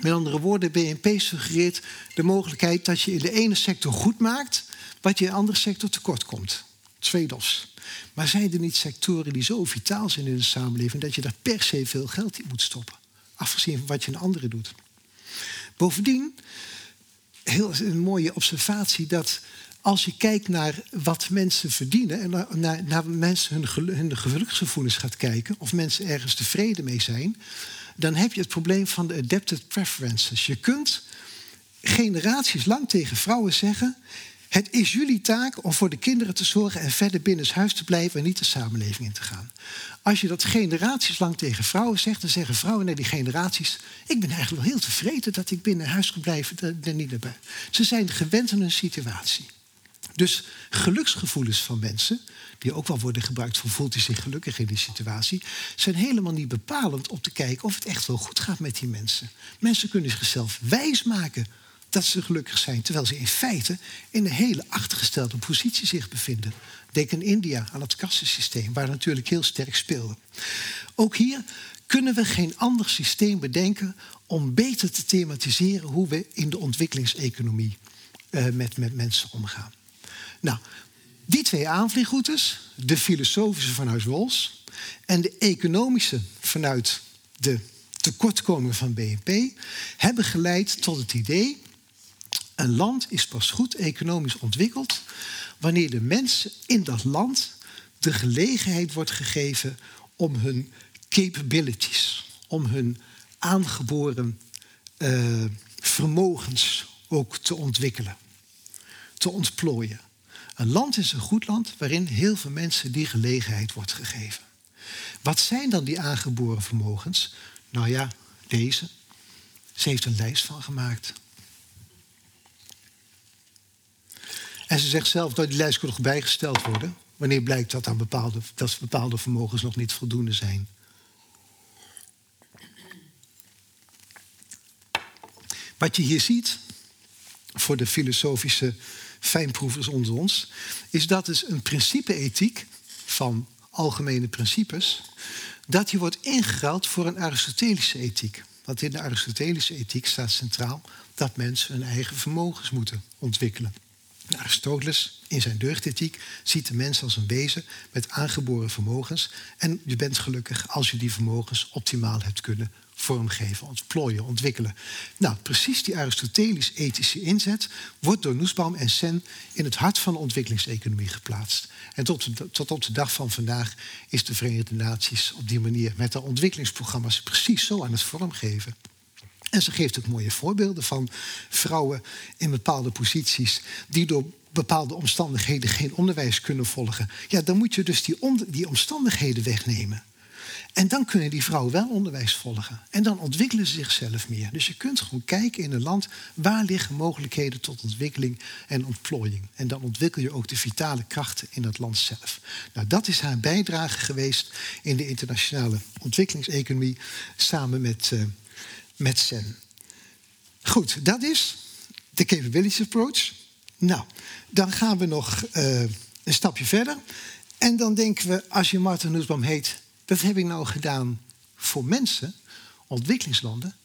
Met andere woorden, BNP suggereert de mogelijkheid dat je in de ene sector goed maakt, wat je in de andere sector tekort komt. Tweedos. Maar zijn er niet sectoren die zo vitaal zijn in de samenleving dat je daar per se veel geld in moet stoppen? Afgezien van wat je in andere doet. Bovendien, heel een mooie observatie dat als je kijkt naar wat mensen verdienen en naar, naar, mensen hun, hun geluksgevoelens gaat kijken, of mensen ergens tevreden mee zijn, dan heb je het probleem van de adapted preferences. Je kunt generaties lang tegen vrouwen zeggen: het is jullie taak om voor de kinderen te zorgen en verder binnen huis te blijven en niet de samenleving in te gaan. Als je dat generaties lang tegen vrouwen zegt, dan zeggen vrouwen naar die generaties: Ik ben eigenlijk wel heel tevreden dat ik binnen huis kan blijven en niet naar Ze zijn gewend aan een situatie. Dus geluksgevoelens van mensen, die ook wel worden gebruikt voor voelt hij zich gelukkig in die situatie, zijn helemaal niet bepalend om te kijken of het echt wel goed gaat met die mensen. Mensen kunnen zichzelf wijsmaken dat ze gelukkig zijn, terwijl ze in feite in een hele achtergestelde positie zich bevinden. Denk aan India, aan het kassensysteem, waar natuurlijk heel sterk speelde. Ook hier kunnen we geen ander systeem bedenken om beter te thematiseren hoe we in de ontwikkelingseconomie uh, met, met mensen omgaan. Nou, die twee aanvliegroutes, de filosofische vanuit Rawls en de economische vanuit de tekortkomingen van BNP, hebben geleid tot het idee een land is pas goed economisch ontwikkeld wanneer de mensen in dat land de gelegenheid wordt gegeven om hun capabilities, om hun aangeboren uh, vermogens ook te ontwikkelen, te ontplooien. Een land is een goed land waarin heel veel mensen die gelegenheid wordt gegeven. Wat zijn dan die aangeboren vermogens? Nou ja, deze. Ze heeft een lijst van gemaakt. En ze zegt zelf dat die lijst kan nog bijgesteld worden. Wanneer blijkt dat, bepaalde, dat bepaalde vermogens nog niet voldoende zijn. Wat je hier ziet, voor de filosofische fijnproevers onder ons, is dat dus een principe-ethiek van algemene principes, dat die wordt ingeruild voor een Aristotelische ethiek. Want in de Aristotelische ethiek staat centraal dat mensen hun eigen vermogens moeten ontwikkelen. Aristoteles in zijn deugdethiek ziet de mens als een wezen met aangeboren vermogens. En je bent gelukkig als je die vermogens optimaal hebt kunnen vormgeven, ontplooien, ontwikkelen. Nou, precies die Aristotelis-ethische inzet wordt door Nussbaum en Sen in het hart van de ontwikkelingseconomie geplaatst. En tot, tot op de dag van vandaag is de Verenigde Naties op die manier met de ontwikkelingsprogramma's precies zo aan het vormgeven. En ze geeft ook mooie voorbeelden van vrouwen in bepaalde posities die door bepaalde omstandigheden geen onderwijs kunnen volgen. Ja, dan moet je dus die, die omstandigheden wegnemen. En dan kunnen die vrouwen wel onderwijs volgen. En dan ontwikkelen ze zichzelf meer. Dus je kunt gewoon kijken in een land waar liggen mogelijkheden tot ontwikkeling en ontplooiing. En dan ontwikkel je ook de vitale krachten in het land zelf. Nou, dat is haar bijdrage geweest in de internationale ontwikkelingseconomie samen met. Uh, met Sen. Goed, dat is de capability approach. Nou, dan gaan we nog uh, een stapje verder. En dan denken we, als je Martin Nussbaum heet, wat heb ik nou gedaan voor mensen, ontwikkelingslanden.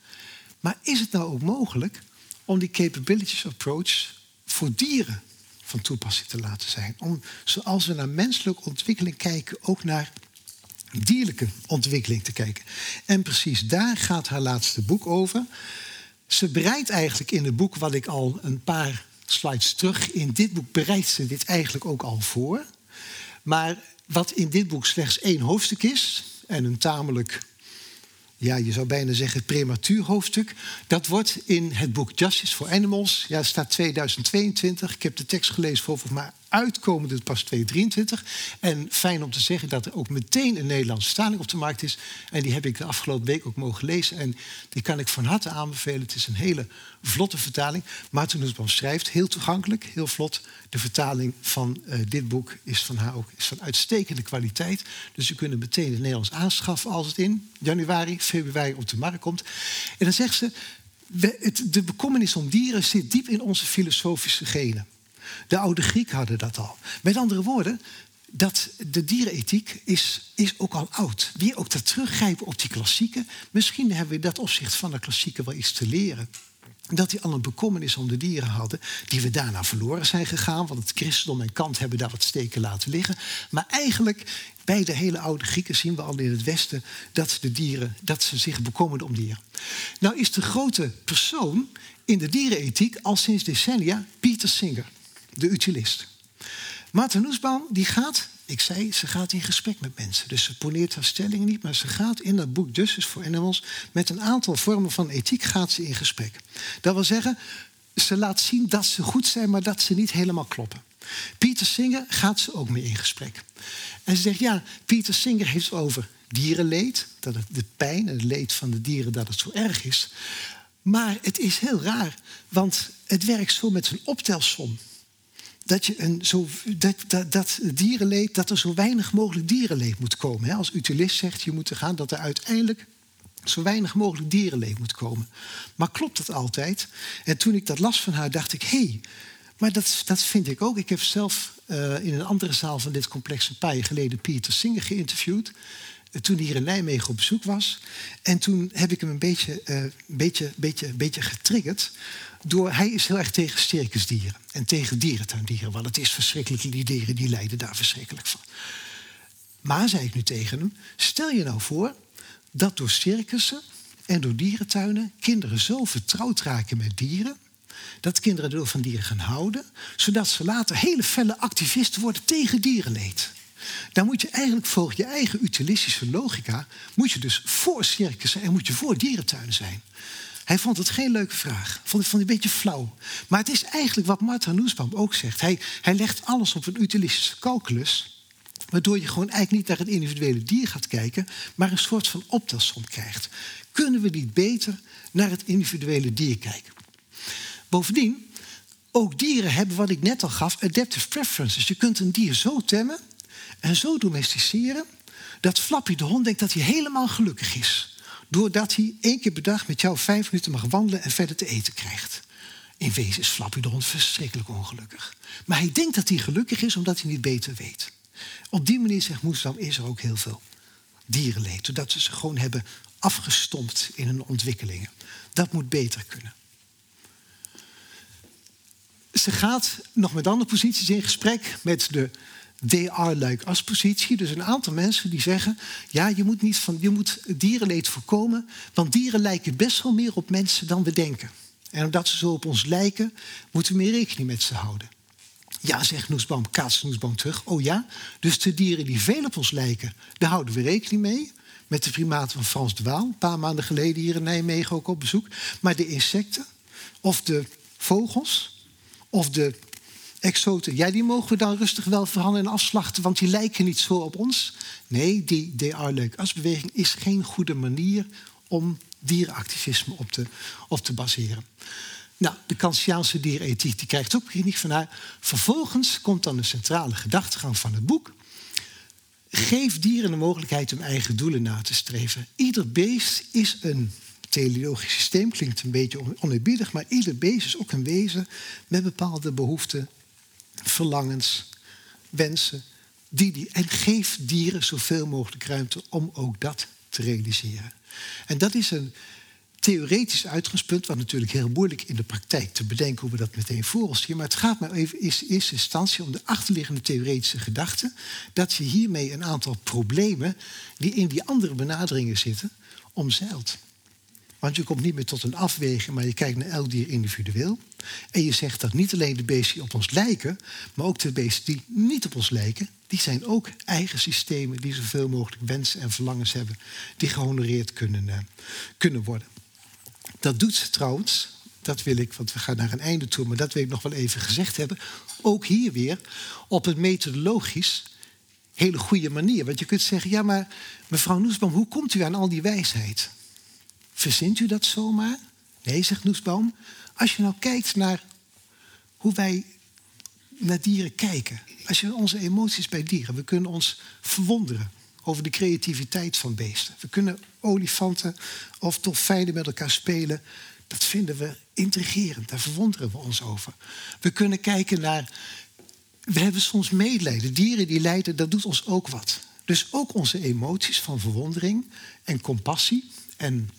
Maar is het nou ook mogelijk om die capabilities approach voor dieren van toepassing te laten zijn? Om, zoals we naar menselijke ontwikkeling kijken, ook naar dierlijke ontwikkeling te kijken. En precies daar gaat haar laatste boek over. Ze bereidt eigenlijk in het boek, wat ik al een paar slides terug. In dit boek bereidt ze dit eigenlijk ook al voor. Maar wat in dit boek slechts één hoofdstuk is, en een tamelijk, ja, je zou bijna zeggen, prematuur hoofdstuk, dat wordt in het boek Justice for Animals, ja, staat 2022. Ik heb de tekst gelezen voor volgens mij uitkomende pas 2023. En fijn om te zeggen dat er ook meteen een Nederlandse vertaling op de markt is. En die heb ik de afgelopen week ook mogen lezen. En die kan ik van harte aanbevelen. Het is een hele vlotte vertaling. Maarten Nussbaum schrijft heel toegankelijk, heel vlot. De vertaling van uh, dit boek is van haar ook is van uitstekende kwaliteit. Dus u kunt meteen het Nederlands aanschaffen als het in januari, februari op de markt komt. En dan zegt ze. De bekommernis om dieren zit diep in onze filosofische genen. De oude Grieken hadden dat al. Met andere woorden, dat de dierenethiek is, is ook al oud. Wie ook dat teruggrijpen op die klassieken. Misschien hebben we in dat opzicht van de klassieken wel iets te leren. Dat die al een bekommernis om de dieren hadden, die we daarna verloren zijn gegaan. Want het christendom en Kant hebben daar wat steken laten liggen. Maar eigenlijk, bij de hele oude Grieken zien we al in het Westen dat de dieren, dat ze zich bekommerden om dieren. Nou is de grote persoon in de dierenethiek al sinds decennia Pieter Singer de utilist. Maarten Nussbaum die gaat Ik zei, ze gaat in gesprek met mensen. Dus ze poneert haar stellingen niet, maar ze gaat in dat boek Justice for Animals... met een aantal vormen van ethiek gaat ze in gesprek. Dat wil zeggen, ze laat zien dat ze goed zijn, maar dat ze niet helemaal kloppen. Pieter Singer gaat ze ook mee in gesprek. En ze zegt, ja, Pieter Singer heeft over dierenleed... dat het, de pijn en het leed van de dieren dat het zo erg is... Maar het is heel raar, want het werkt zo met een optelsom dat, je een zo, dat, dat, dat, dierenleed, dat er zo weinig mogelijk dierenleed moet komen. Als utilist zegt je moet gaan dat er uiteindelijk zo weinig mogelijk dierenleed moet komen. Maar klopt dat altijd? En toen ik dat las van haar, dacht ik: hé, hey, maar dat, dat vind ik ook. Ik heb zelf uh, in een andere zaal van dit complex een paar jaar geleden Pieter Singer geïnterviewd toen hij hier in Nijmegen op bezoek was. En toen heb ik hem een beetje, uh, beetje, beetje, beetje getriggerd. Door, hij is heel erg tegen circusdieren en tegen dierentuindieren. Want het is verschrikkelijk, die dieren die lijden daar verschrikkelijk van. Maar, zei ik nu tegen hem, stel je nou voor dat door circussen en door dierentuinen kinderen zo vertrouwd raken met dieren dat kinderen door van dieren gaan houden, zodat ze later hele felle activisten worden tegen dierenleed. Dan moet je eigenlijk volgens je eigen utilistische logica... moet je dus voor circussen en moet je voor dierentuinen zijn. Hij vond het geen leuke vraag. Vond, vond een beetje flauw. Maar het is eigenlijk wat Martha Nussbaum ook zegt. Hij, hij legt alles op een utilistische calculus... waardoor je gewoon eigenlijk niet naar het individuele dier gaat kijken... maar een soort van optelsom krijgt. Kunnen we niet beter naar het individuele dier kijken? Bovendien, ook dieren hebben wat ik net al gaf, adaptive preferences. Je kunt een dier zo temmen en zo domesticeren dat Flappy de hond denkt dat hij helemaal gelukkig is. Doordat hij één keer per dag met jou vijf minuten mag wandelen en verder te eten krijgt. In wezen is Flappy de hond verschrikkelijk ongelukkig. Maar hij denkt dat hij gelukkig is omdat hij niet beter weet. Op die manier, zegt Moesdam, is er ook heel veel dierenleed. Doordat ze ze gewoon hebben afgestompt in hun ontwikkelingen. Dat moet beter kunnen. Ze gaat nog met andere posities in gesprek met de DR-luik als positie. Dus een aantal mensen die zeggen: ja, je moet, niet van, je moet dierenleed voorkomen, want dieren lijken best wel meer op mensen dan we denken. En omdat ze zo op ons lijken, moeten we meer rekening met ze houden. Ja, zegt Noesboom, kaatst Noesboom terug. Oh ja, dus de dieren die veel op ons lijken, daar houden we rekening mee. Met de primaten van Frans de Waal, een paar maanden geleden hier in Nijmegen ook op bezoek. Maar de insecten, of de vogels, of de exoten, ja, die mogen we dan rustig wel verhandelen en afslachten, want die lijken niet zo op ons. Nee, die DR-leuk asbeweging is geen goede manier om dierenactivisme op te, op te baseren. Nou, de Kantiaanse dierenethiek die krijgt ook kritiek van haar. Vervolgens komt dan de centrale gedachtegang van het boek. Geef dieren de mogelijkheid om eigen doelen na te streven. Ieder beest is een teleologisch systeem, klinkt een beetje oneerbiedig, maar ieder beest is ook een wezen met bepaalde behoeften verlangens, wensen. Die, die, en geef dieren zoveel mogelijk ruimte om ook dat te realiseren. En dat is een theoretisch uitgangspunt, wat natuurlijk heel moeilijk in de praktijk te bedenken hoe we dat meteen voor ons zien. Maar het gaat maar even in eerste instantie om de achterliggende theoretische gedachte dat je hiermee een aantal problemen die in die andere benaderingen zitten, omzeilt. Want je komt niet meer tot een afweging, maar je kijkt naar elk dier individueel. En je zegt dat niet alleen de beesten die op ons lijken, maar ook de beesten die niet op ons lijken, die zijn ook eigen systemen die zoveel mogelijk wensen en verlangens hebben, die gehonoreerd kunnen, uh, kunnen worden. Dat doet trouwens, dat wil ik, want we gaan naar een einde toe, maar dat wil ik nog wel even gezegd hebben. Ook hier weer op een methodologisch hele goede manier. Want je kunt zeggen, ja, maar mevrouw Noesbaum, hoe komt u aan al die wijsheid? Verzint u dat zomaar? Nee, zegt Noesbaum. Als je nou kijkt naar hoe wij naar dieren kijken. Als je onze emoties bij dieren. We kunnen ons verwonderen over de creativiteit van beesten. We kunnen olifanten of dolfijnen met elkaar spelen. Dat vinden we intrigerend. Daar verwonderen we ons over. We kunnen kijken naar. We hebben soms medelijden. Dieren die lijden, dat doet ons ook wat. Dus ook onze emoties van verwondering en compassie en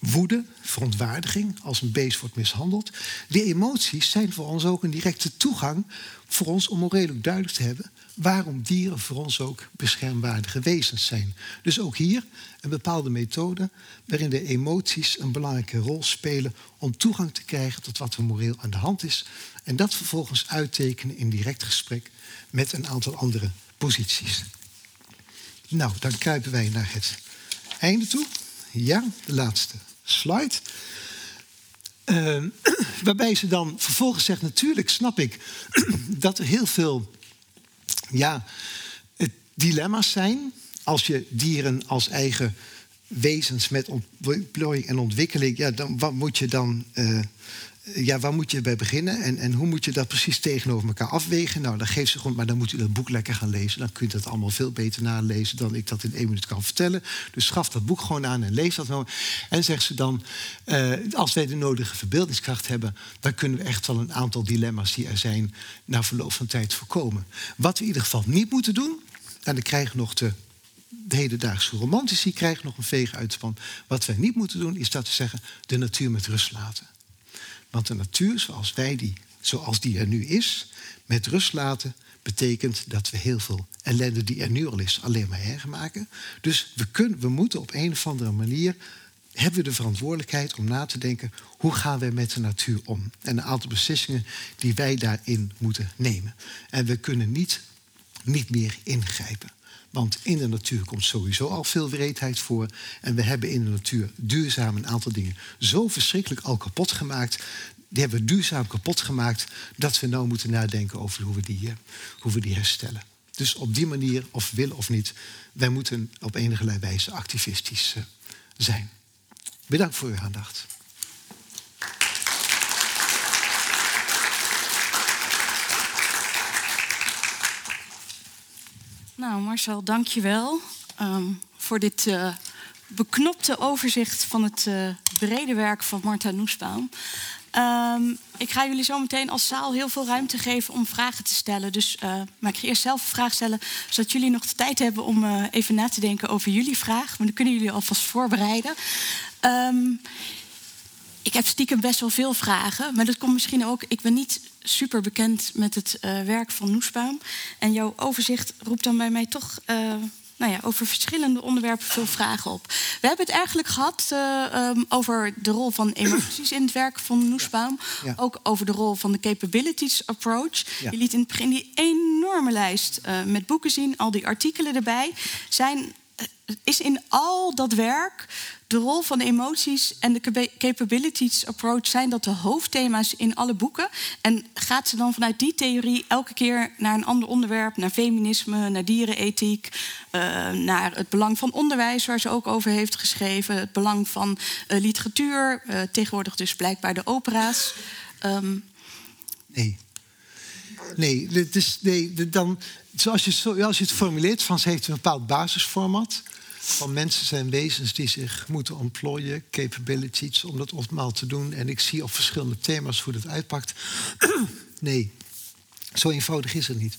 woede, verontwaardiging als een beest wordt mishandeld. Die emoties zijn voor ons ook een directe toegang voor ons om redelijk duidelijk te hebben waarom dieren voor ons ook beschermwaardige wezens zijn. Dus ook hier een bepaalde methode waarin de emoties een belangrijke rol spelen om toegang te krijgen tot wat er moreel aan de hand is en dat vervolgens uittekenen in direct gesprek met een aantal andere posities. Nou, dan kruipen wij naar het einde toe. Ja, de laatste slide. Uh, *clears throat* waarbij ze dan vervolgens zegt: Natuurlijk snap ik *clears throat* dat er heel veel ja, dilemma's zijn. als je dieren als eigen wezens met ontplooiing en ontwikkeling. Ja, dan, wat moet je dan. Uh, ja, waar moet je bij beginnen en, en hoe moet je dat precies tegenover elkaar afwegen? Nou, dan geeft ze gewoon, maar dan moet u dat boek lekker gaan lezen. Dan kunt u dat allemaal veel beter nalezen dan ik dat in één minuut kan vertellen. Dus schaf dat boek gewoon aan en lees dat nou. En zegt ze dan, uh, als wij de nodige verbeeldingskracht hebben, dan kunnen we echt wel een aantal dilemma's die er zijn na verloop van tijd voorkomen. Wat we in ieder geval niet moeten doen, en dan krijgen nog de de hedendaagse romantici krijgen nog een veeg uit van... wat wij niet moeten doen, is dat we zeggen... de natuur met rust laten. Want de natuur zoals wij die, zoals die er nu is, met rust laten, betekent dat we heel veel ellende die er nu al is, alleen maar erger maken. Dus we, kunnen, we moeten op een of andere manier hebben we de verantwoordelijkheid om na te denken hoe gaan we met de natuur om. En een aantal beslissingen die wij daarin moeten nemen. En we kunnen niet, niet meer ingrijpen. Want in de natuur komt sowieso al veel wreedheid voor. En we hebben in de natuur duurzaam een aantal dingen zo verschrikkelijk al kapot gemaakt. Die hebben we duurzaam kapot gemaakt. Dat we nou moeten nadenken over hoe we die, eh, hoe we die herstellen. Dus op die manier, of willen of niet, wij moeten op enige wijze activistisch eh, zijn. Bedankt voor uw aandacht. Nou, Marcel, dank je wel um, voor dit uh, beknopte overzicht van het uh, brede werk van Marta Noesbaum. Um, ik ga jullie zo meteen als zaal heel veel ruimte geven om vragen te stellen. Dus, uh, maar ik ga eerst zelf een vraag stellen, zodat jullie nog de tijd hebben om even na te denken over jullie vraag. Maar dan kunnen jullie alvast voorbereiden. Um, ik heb stiekem best wel veel vragen, maar dat komt misschien ook. Ik ben niet super bekend met het uh, werk van Noesbaum. En jouw overzicht roept dan bij mij toch uh, nou ja, over verschillende onderwerpen veel vragen op. We hebben het eigenlijk gehad uh, um, over de rol van emoties in het werk van Noesbaum. Ja. Ja. Ook over de rol van de capabilities approach. Ja. Je liet in het begin die enorme lijst met boeken zien, al die artikelen erbij. Zijn, is in al dat werk de rol van emoties en de capabilities approach zijn dat de hoofdthema's in alle boeken. En gaat ze dan vanuit die theorie elke keer naar een ander onderwerp, naar feminisme, naar dierenethiek, uh, naar het belang van onderwijs, waar ze ook over heeft geschreven, het belang van uh, literatuur, uh, tegenwoordig dus blijkbaar de opera's. Um... Nee. Nee, het is, nee dan, zoals, je, zoals je het formuleert, ze heeft een bepaald basisformat van mensen zijn wezens die zich moeten ontplooien, capabilities, om dat optimaal te doen. En ik zie op verschillende thema's hoe dat uitpakt. *clears throat* nee, zo eenvoudig is het niet.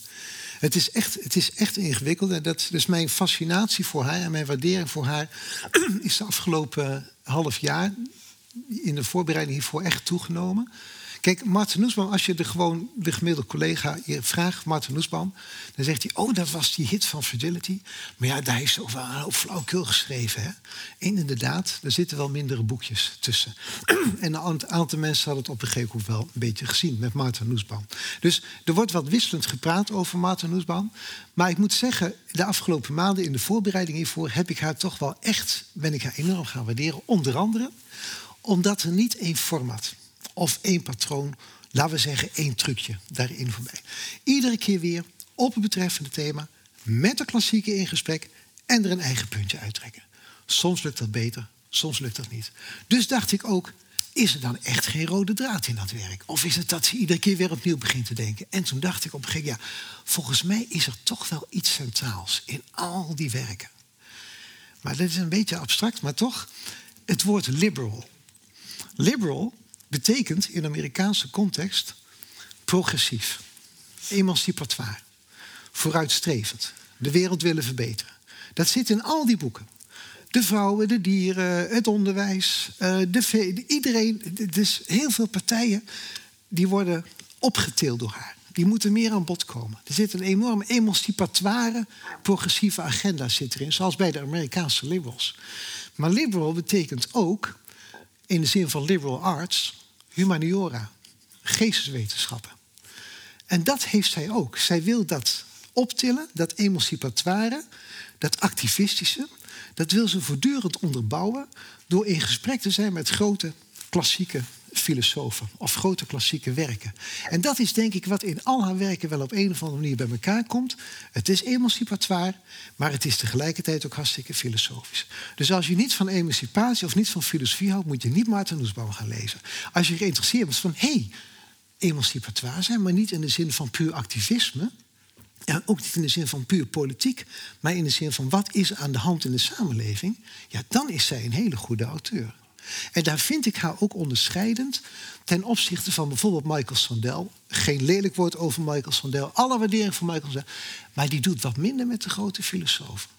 Het is echt, het is echt ingewikkeld. En dat, dus mijn fascinatie voor haar en mijn waardering voor haar *clears throat* is de afgelopen half jaar in de voorbereiding hiervoor echt toegenomen. Kijk, Martin Noesbaum, als je de gewoon de gemiddelde collega je vraagt, Martin Noesbaum, dan zegt hij: Oh, dat was die hit van Fragility. Maar ja, daar is ook wel een hoop geschreven. Hè? Inderdaad, er zitten wel mindere boekjes tussen. *clears throat* en een aantal mensen hadden het op een gegeven moment wel een beetje gezien met Martin Noesbaum. Dus er wordt wat wisselend gepraat over Martin Noesbaum. Maar ik moet zeggen, de afgelopen maanden in de voorbereiding hiervoor heb ik haar toch wel echt, ben ik haar enorm gaan waarderen. Onder andere omdat er niet één format of één patroon, laten we zeggen één trucje daarin voorbij. Iedere keer weer op het betreffende thema, met de klassieke in gesprek en er een eigen puntje uittrekken. Soms lukt dat beter, soms lukt dat niet. Dus dacht ik ook, is er dan echt geen rode draad in dat werk? Of is het dat ze iedere keer weer opnieuw begint te denken? En toen dacht ik op een gegeven moment, ja, volgens mij is er toch wel iets centraals in al die werken. Maar dat is een beetje abstract, maar toch, het woord liberal. Liberal betekent in de Amerikaanse context progressief, emancipatoire, vooruitstrevend, de wereld willen verbeteren. Dat zit in al die boeken. De vrouwen, de dieren, het onderwijs, eh, de iedereen. Dus heel veel partijen die worden opgetild door haar. Die moeten meer aan bod komen. Er zit een enorm emancipatoire, progressieve agenda zit erin, zoals bij de Amerikaanse liberals. Maar liberal betekent ook, in de zin van liberal arts, humaniora, geesteswetenschappen. En dat heeft zij ook. Zij wil dat optillen, dat emancipatoire, dat activistische, dat wil ze voortdurend onderbouwen door in gesprek te zijn met grote klassieke filosofen of grote klassieke werken. En dat is denk ik wat in al haar werken wel op een of andere manier bij elkaar komt. Het is emancipatoire, maar het is tegelijkertijd ook hartstikke filosofisch. Dus als je niet van emancipatie of niet van filosofie houdt, moet je niet Maarten Nussbaum gaan lezen. Als je geïnteresseerd bent van hé, hey, emancipatoire zijn, maar niet in de zin van puur activisme. Ja, ook niet in de zin van puur politiek, maar in de zin van wat is aan de hand in de samenleving. Ja, dan is zij een hele goede auteur. En daar vind ik haar ook onderscheidend ten opzichte van bijvoorbeeld Michael Sandel. Geen lelijk woord over Michael Sandel, alle waardering voor Michael Sandel. Maar die doet wat minder met de grote filosofen.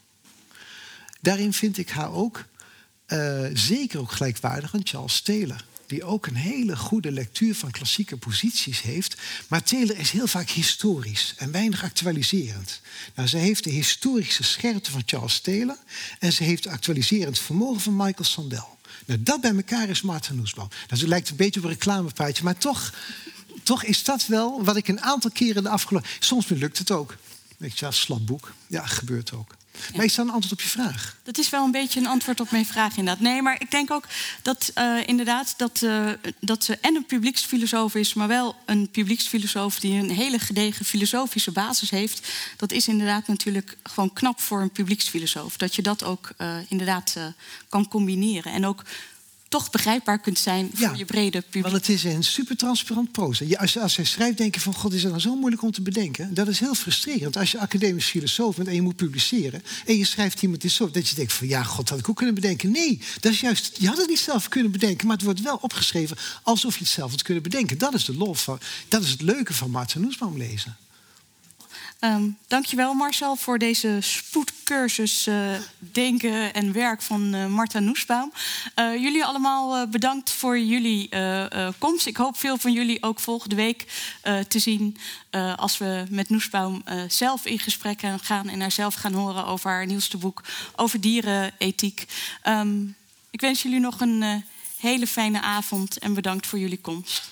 Daarin vind ik haar ook uh, zeker ook gelijkwaardig aan Charles Taylor die ook een hele goede lectuur van klassieke posities heeft. Maar Taylor is heel vaak historisch en weinig actualiserend. Nou, ze heeft de historische scherpte van Charles Taylor en ze heeft actualiserend vermogen van Michael Sandel. Nou, dat bij elkaar is Maarten Noesbaum. Het lijkt een beetje op een reclamepraatje, maar toch, toch is dat wel wat ik een aantal keren de afgelopen... Soms lukt het ook. Weet je, slap boek. Ja, gebeurt ook. Maar is dat een antwoord op je vraag? Dat is wel een beetje een antwoord op mijn vraag inderdaad. Nee, maar ik denk ook dat uh, inderdaad dat, uh, dat ze en een publieksfilosoof is... maar wel een publieksfilosoof die een hele gedegen filosofische basis heeft. Dat is inderdaad natuurlijk gewoon knap voor een publieksfilosoof. Dat je dat ook uh, inderdaad kan combineren. En ook toch begrijpbaar kunt zijn voor je brede publiek. Want het is een super transparant proza. Ja, als, als hij schrijft, denk je van... God, is dat nou zo moeilijk om te bedenken? Dat is heel frustrerend. Als je academisch filosoof bent en je moet publiceren... en je schrijft iemand iets zo, dat je denkt van... ja, God, had ik ook kunnen bedenken. Nee, dat is juist, je had het niet zelf kunnen bedenken... maar het wordt wel opgeschreven alsof je het zelf had kunnen bedenken. Dat is de lol van, dat is het leuke van Maarten Noesbaum lezen. Um, dankjewel Marcel voor deze spoedcursus uh, denken en werk van uh, Marta Noesbaum. Uh, jullie allemaal bedankt voor jullie komst. Ik hoop veel van jullie ook volgende week te zien als we met Noesbaum zelf in gesprek gaan en haar zelf gaan horen over haar nieuwste boek over dierenethiek. Um, ik wens jullie nog een hele fijne avond en bedankt voor jullie komst.